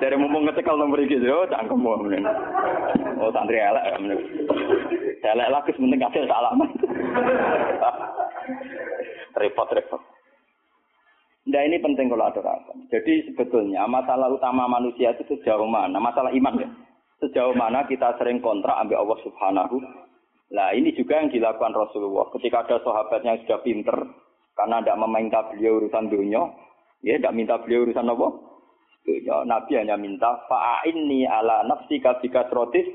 Dari mumpung ketika lu mriki yo cangkemmu. Oh santri elek ya. Elek lah kes penting kasih salaman. (laughs) repot repot. Nah ini penting kalau aturakan. Jadi sebetulnya masalah utama manusia itu sejauh mana? Masalah iman ya sejauh mana kita sering kontrak ambil Allah Subhanahu. Nah ini juga yang dilakukan Rasulullah. Ketika ada sahabatnya yang sudah pinter, karena tidak meminta beliau urusan dunia, ya tidak minta beliau urusan apa? Dunia. Nabi hanya minta fa'inni ala nafsi kasika srotis.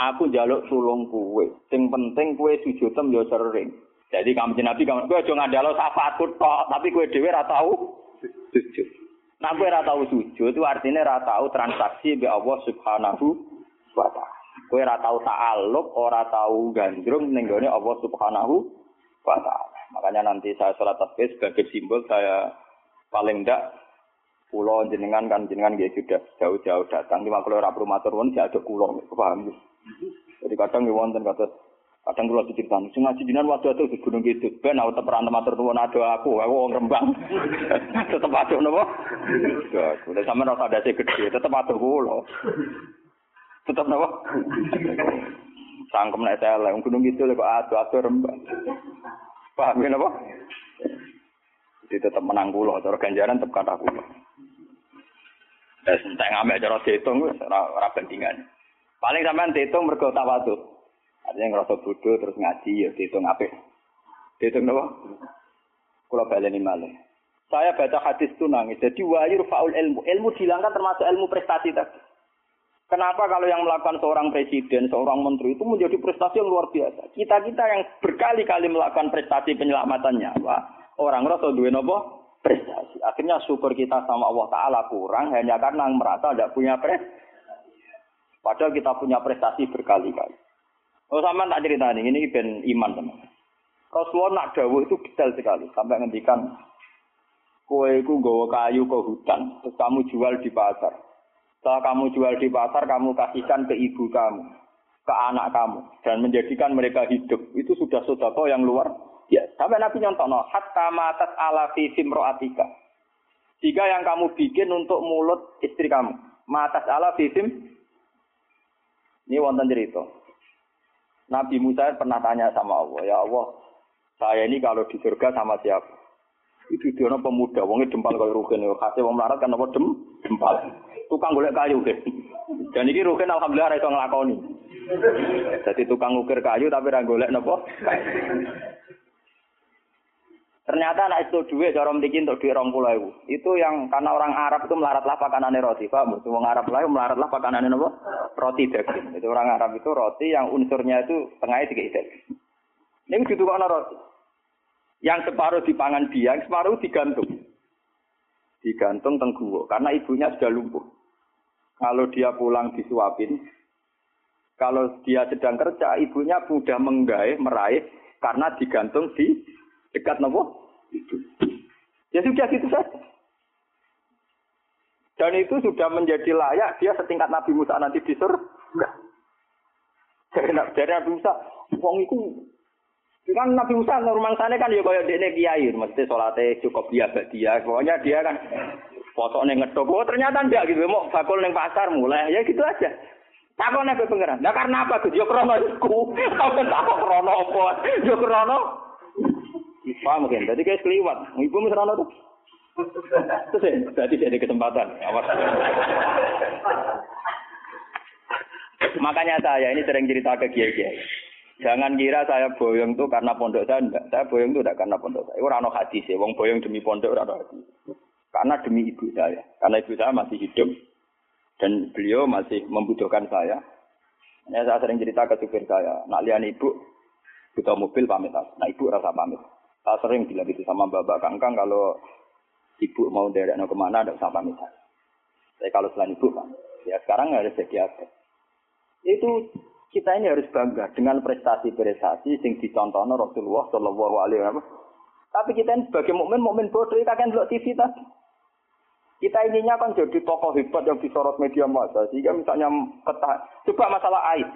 Aku jaluk sulung kue. Sing penting kue sujudem yo sering. Jadi kamu Nabi kamu kue aja ngandalo syafaatku tok, tapi kue dhewe ora tau sujud. Nah, gue tahu sujud itu artinya ora tahu transaksi be Allah Subhanahu wa taala. Gue ora ta'alluq, ora tahu gandrung ning Allah Subhanahu wa taala. Makanya nanti saya sholat tasbih sebagai simbol saya paling ndak pulau jenengan kan jenengan dia sudah jauh-jauh datang. Lima kalau ora perlu matur nuwun ada pulau, paham Jadi kadang wonten kata Kadang kula diceritani, sing ngaji waktu itu di Gunung Kidul, ben aku tetep ora matur nuwun ada aku, aku wong Rembang. (laughs) tetep atuh napa? Ya, kuwi sampean ora sadase gede, tetep atuh kula. Tetep napa? Sangkem nek saya Gunung Kidul kok atuh atuh Rembang. Paham ya napa? Jadi tetep menang kula, cara ganjaran tetep kata kula. Wis entek ngamek cara diitung wis ora bandingan. Paling sampean diitung mergo tawadhu. Artinya ngerasa bodoh terus ngaji ya diitung apik. Diitung napa? Kula baleni malih. Saya baca hadis itu nangis. Jadi wahyu faul ilmu. Ilmu dihilangkan termasuk ilmu prestasi tadi. Kenapa kalau yang melakukan seorang presiden, seorang menteri itu menjadi prestasi yang luar biasa. Kita-kita yang berkali-kali melakukan prestasi penyelamatan nyawa, orang rasa duwe nopo prestasi. Akhirnya syukur kita sama Allah Ta'ala kurang hanya karena merasa tidak punya prestasi. Padahal kita punya prestasi berkali-kali. Oh sama tak cerita ini, ini ben iman teman. Rasulullah nak dawuh itu detail sekali. Sampai ngendikan, kue itu gawa kayu ke hutan, terus kamu jual di pasar. Setelah kamu jual di pasar, kamu kasihkan ke ibu kamu, ke anak kamu, dan menjadikan mereka hidup. Itu sudah sodako yang luar Ya, sampai Nabi nyontono, hatta matat ala fi simroatika. Jika yang kamu bikin untuk mulut istri kamu, matas ala fi ini wonten cerita. Nabi Musa pernah tanya sama Allah, ya Allah, saya ini kalau di surga sama siapa? Itu dia pemuda, wongnya dempal kalau rugen, kasih wong melarat kan apa dem, dempal. Tukang golek kayu deh. Dan ini rugen alhamdulillah itu ngelakoni. Jadi tukang ukir kayu tapi ra golek? Ternyata anak itu duit, cara mriki untuk duit rong pulau Itu yang karena orang Arab itu melaratlah pakanannya roti, pak. Orang Arab lain melaratlah pakanannya apa? Roti daging. Itu orang Arab itu roti yang unsurnya itu tengahnya tiga daging. Ini gitu kok roti. Yang separuh dipangan dia, yang separuh digantung. Digantung tengguwo, karena ibunya sudah lumpuh. Kalau dia pulang disuapin, kalau dia sedang kerja, ibunya mudah menggaih, meraih, karena digantung di Dekat nopo? Ya sudah gitu saja. Dan itu sudah menjadi layak dia setingkat Nabi Musa nanti di surga. Jadi, dari Nabi Musa, wong itu kan Nabi Musa normal sana kan ya kaya dene kiai, mesti salate cukup dia dia. Pokoknya dia kan foto neng ngedok. Oh ternyata enggak gitu, mau bakul neng pasar mulai ya gitu aja. Takon nek pengiran. Nah karena apa? Yo krono iku. (laughs) Tak krono apa? Yo krono Paham mungkin. Jadi kayak keliwat. Ibu mesti ana tuh. Terus ya, jadi kesempatan. Awas. Makanya saya ini sering cerita ke kiai-kiai. Jangan kira saya boyong tuh karena pondok saya enggak. Saya boyong tuh enggak karena pondok saya. Ora ono hadis ya, wong boyong demi pondok ora ono hadis. Karena demi ibu saya. Karena ibu saya masih hidup dan beliau masih membutuhkan saya. Ya, saya sering cerita ke supir saya, nak lihat ibu butuh mobil pamit. Nah ibu rasa pamit. Saya sering bilang itu sama Bapak Kangkang kalau ibu mau derek no ke mana ada usah pamit. Tapi kalau selain ibu kan, ya sekarang harus jadi apa? Itu kita ini harus bangga dengan prestasi-prestasi yang dicontoh Rasulullah Shallallahu Alaihi Wasallam. Tapi kita ini sebagai mukmin bodoh kita kan lihat TV tadi. Kita ininya kan jadi tokoh hebat yang disorot media massa. Sehingga misalnya ketah, coba masalah air.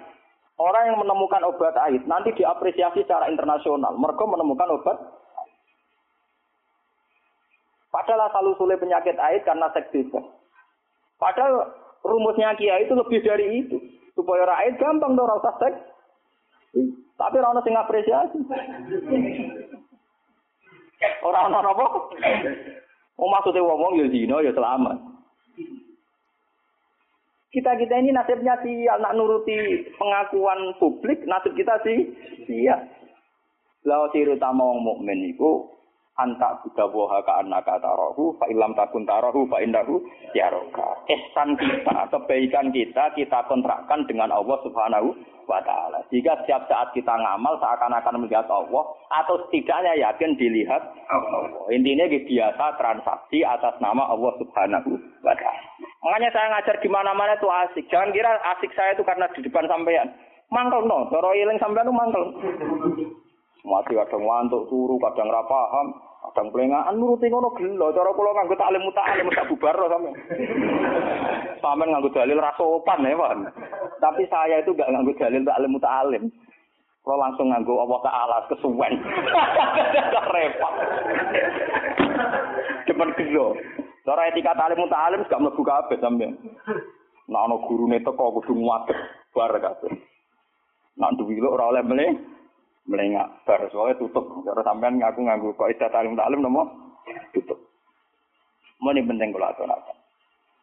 Orang yang menemukan obat air nanti diapresiasi secara internasional. Mereka menemukan obat. Padahal asal usulnya penyakit air karena seks bebas. Padahal rumusnya kiai itu lebih dari itu. Supaya rakyat gampang dong rasa seks. Tapi orang sing apresiasi. Orang orang apa? Oh maksudnya ngomong ya zina ya selamat. Kita kita ini nasibnya sih anak nuruti pengakuan publik, nasib kita sih iya. Lalu ciri utama orang mukmin itu antak buddha woha ka anaka tarohu fa ilam takun tarohu fa indahu yaroka. Ihsan kita, kebaikan kita kita kontrakkan dengan Allah Subhanahu wa taala. Jika setiap saat kita ngamal seakan-akan melihat Allah atau setidaknya yakin dilihat Allah. Intinya biasa transaksi atas nama Allah Subhanahu wa taala. Makanya saya ngajar di mana-mana itu asik. Jangan kira asik saya itu karena di depan sampean. Mangkel no, cara eling sampean mangkel. Mati kadang ngantuk turu, kadang ra paham, kadang pelengahan nuruti ngono gelo. Cara kula nganggo taklim muta'alim tak bubar sampean. (laughs) Sampean nganggo dalil ra sopan ya, Pak. Tapi saya itu gak nganggo dalil taklim muta'alim. Kalau langsung nganggo Allah Ta'ala kesuwen. (laughs) Repot. Depan gelo. Cara etika talim alim gak mlebu kabeh sampean. Nek ana gurune teko kudu nguat bar kabeh. Nek duwi lho ora oleh mle melengak bar soalnya tutup. Cara sampean ngaku nganggo kok istilah talim talim nomo tutup. Mau ini penting kalau aturakan.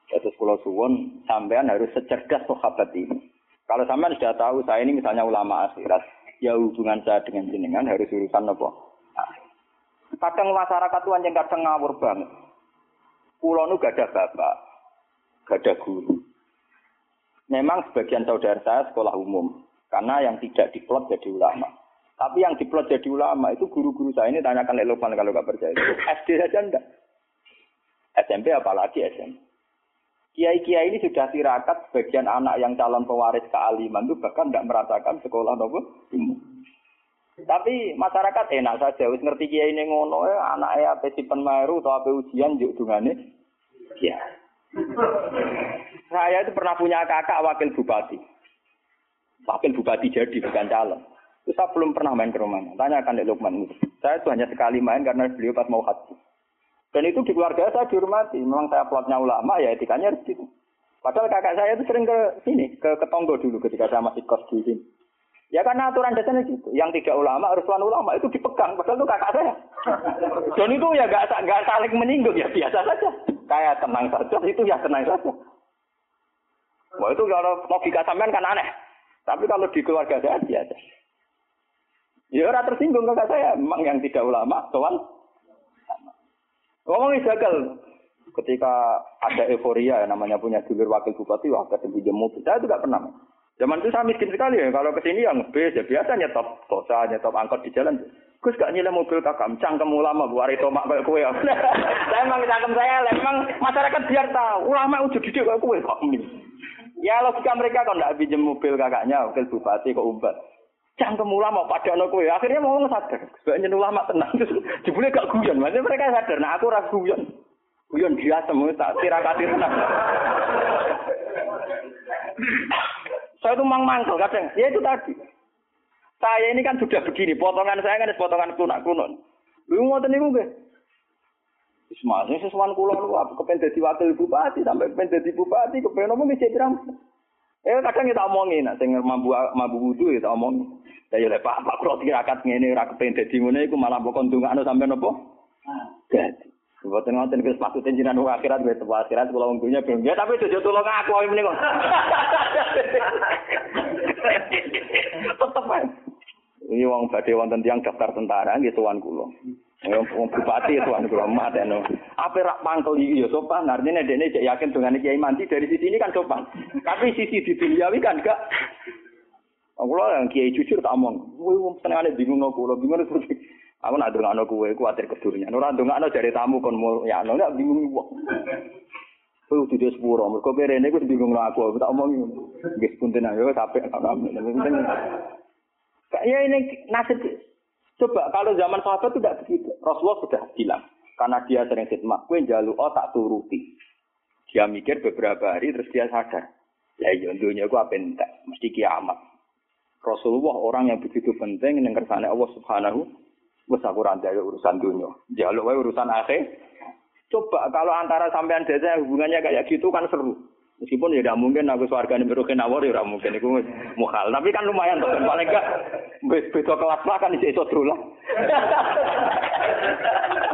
Terus pulau suwon sampean harus secerdas sahabat ini. Kalau sampean sudah tahu saya ini misalnya ulama akhirat, ya hubungan saya dengan jenengan harus urusan apa? Kadang masyarakat tuh yang kadang ngawur banget. Pulau nu gak ada bapak, gak ada guru. Memang sebagian saudara saya sekolah umum, karena yang tidak diplot jadi ulama. Tapi yang diplot jadi ulama itu guru-guru saya ini tanyakan Elopan kalau gak percaya. SD saja enggak. SMP apalagi SMP. Kiai-kiai ini sudah tirakat sebagian anak yang calon pewaris kealiman itu bahkan tidak merasakan sekolah nopo Tapi masyarakat enak saja, wis ngerti kiai ini ngono ya, anak ya apa penmaru atau apa ujian juk dungane. Ya. Saya itu pernah punya kakak wakil bupati. Wakil bupati jadi bukan calon. Itu saya belum pernah main ke rumahnya. Tanyakan Dek Lukman. Saya itu hanya sekali main karena beliau pas mau haji. Dan itu di keluarga saya dihormati. Memang saya plotnya ulama, ya etikanya harus gitu. Padahal kakak saya itu sering ke sini, ke Ketonggo dulu ketika saya masih kos di sini. Ya karena aturan dasarnya gitu. Yang tidak ulama harus ulama itu dipegang. Padahal itu kakak saya. Dan itu ya gak, gak saling menyinggung ya biasa saja. Kayak tenang saja itu ya tenang saja. Wah itu kalau logika sampean kan aneh. Tapi kalau di keluarga saya biasa. Ya orang tersinggung kakak saya. Memang yang tidak ulama, tuan Ngomongin gagal. Ketika ada euforia ya, namanya punya dulur wakil bupati, wah ketemu mobil. Saya juga pernah. Zaman itu saya miskin sekali ya. Kalau ke sini yang bis ya biasa nyetop tosa, nyetop angkot di jalan. Gus gak nyilem mobil kakak, cangkem ulama bu hari tomak kayak kue. (laughs) saya emang cangkem saya, emang masyarakat biar tahu ulama udah didik kayak kue kok. Ya logika mereka kalau nggak pinjam mobil kakaknya, wakil bupati kok umbat. Cangkem ulama pada anak kue. Akhirnya mau sadar. Sebenarnya ulama tenang. (laughs) Jebule gak guyon. Maksudnya mereka sadar. Nah aku ragu guyon. Guyon biasa mau tak tirakati tenang. (laughs) saya tuh mang mangkel kadang. Ya itu tadi. Saya ini kan sudah begini. Potongan saya kan potongan kunak-kunon. Lu mau niku nggih. Ismail, sesuatu kulo lu apa kepen dadi wakil bupati sampai kepen dadi bupati kepen ngomong nggih. Eh kadang kita omongin, nah, sing mambu mambu wudu ya omongin. Ya ya Pak, Pak kula tirakat ngene ora kepen dadi ngene iku malah mbok ndongakno sampean napa? Dadi. Mboten ngoten wis maksude jenengan wong akhirat wis tepa akhirat kula wong dunya ben. Ya tapi jojo tulung aku iki meniko. (laughs) Tetep ae. Ini wong badhe wonten tiyang daftar tentara nggih tuan kula. Wong bupati tuan kula mat eno. Apa rak mangkel iki ya sopan. Artinya dekne cek yakin dengan kiai mandi dari sisi ini kan sopan. Tapi sisi di duniawi kan gak Aku yang kiai jujur tak omong. Kowe wong senengane bingung aku, kula bingung terus. Aku nak ndongakno kowe kuwatir kedurunyan. Ora ndongakno jare tamu kon ya ono ndak bingung wong. Kowe kudu dhewe sepuro, mergo perene iku bingung aku, tak omong nggih punten ayo sampe Ya ini nasib Coba kalau zaman sahabat itu tidak begitu. Rasulullah sudah bilang. Karena dia sering khidmat. Kue jalu oh tak turuti. Dia mikir beberapa hari terus dia sadar. Ya iya dunia gue apa entek. Mesti kiamat. Rasulullah orang yang begitu penting yang kersane Allah Subhanahu wis aku urusan dunia. Jaluk wae urusan akhir. Coba kalau antara sampean desa hubungannya kayak gitu kan seru. Meskipun ya tidak mungkin aku suarga ini berukin awal ya tidak mungkin itu mukhal. Tapi kan lumayan tuh paling enggak beda kelas lah kan iso lah. (laughs)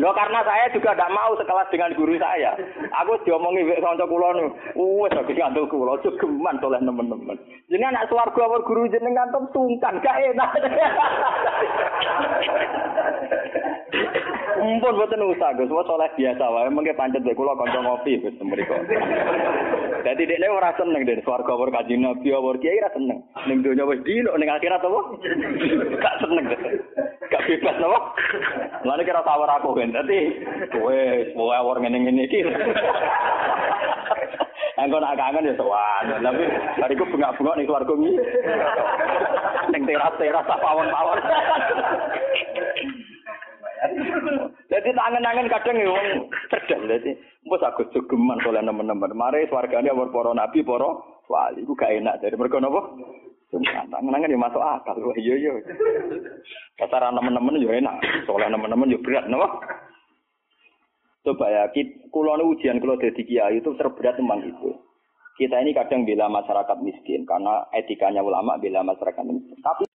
Lo karena saya juga tidak mau sekelas dengan guru saya. Aku diomongi wek kanca kula nu. Wes aku ngandel kula geman oleh teman-teman. Jadi anak swarga awal guru jenengan tuh sungkan gak enak. Mumpun boten usah Gus, wis soleh biasa wae mengke pancet wek kula kanca ngopi Gus mriku. Dadi dekne ora seneng den swarga war kanjeng Nabi war kiai ora seneng. Ning donya wis dino ning akhirat apa? Gak seneng. Gak bebas apa? Lan kira tawar aku kan. Dadi kowe kowe war ngene-ngene iki. Engko nak kangen ya sowan. Tapi bariku bengak-bengok ning swarga iki. Ning teras-teras pawon-pawon. Jadi tangan-tangan kadang ya wong cerdas dadi mbok agus jogeman oleh teman-teman. Mare swargane awor para nabi, para wali iku gak enak dari mergo napa? Tangan-tangan ya masuk akal. Wah iya iya. Kasar teman-teman ya enak, soalnya teman-teman ya berat napa? Coba ya, kulo ujian kulo dadi kiai itu terberat memang itu. Kita ini kadang bela masyarakat miskin karena etikanya ulama bela masyarakat miskin. Tapi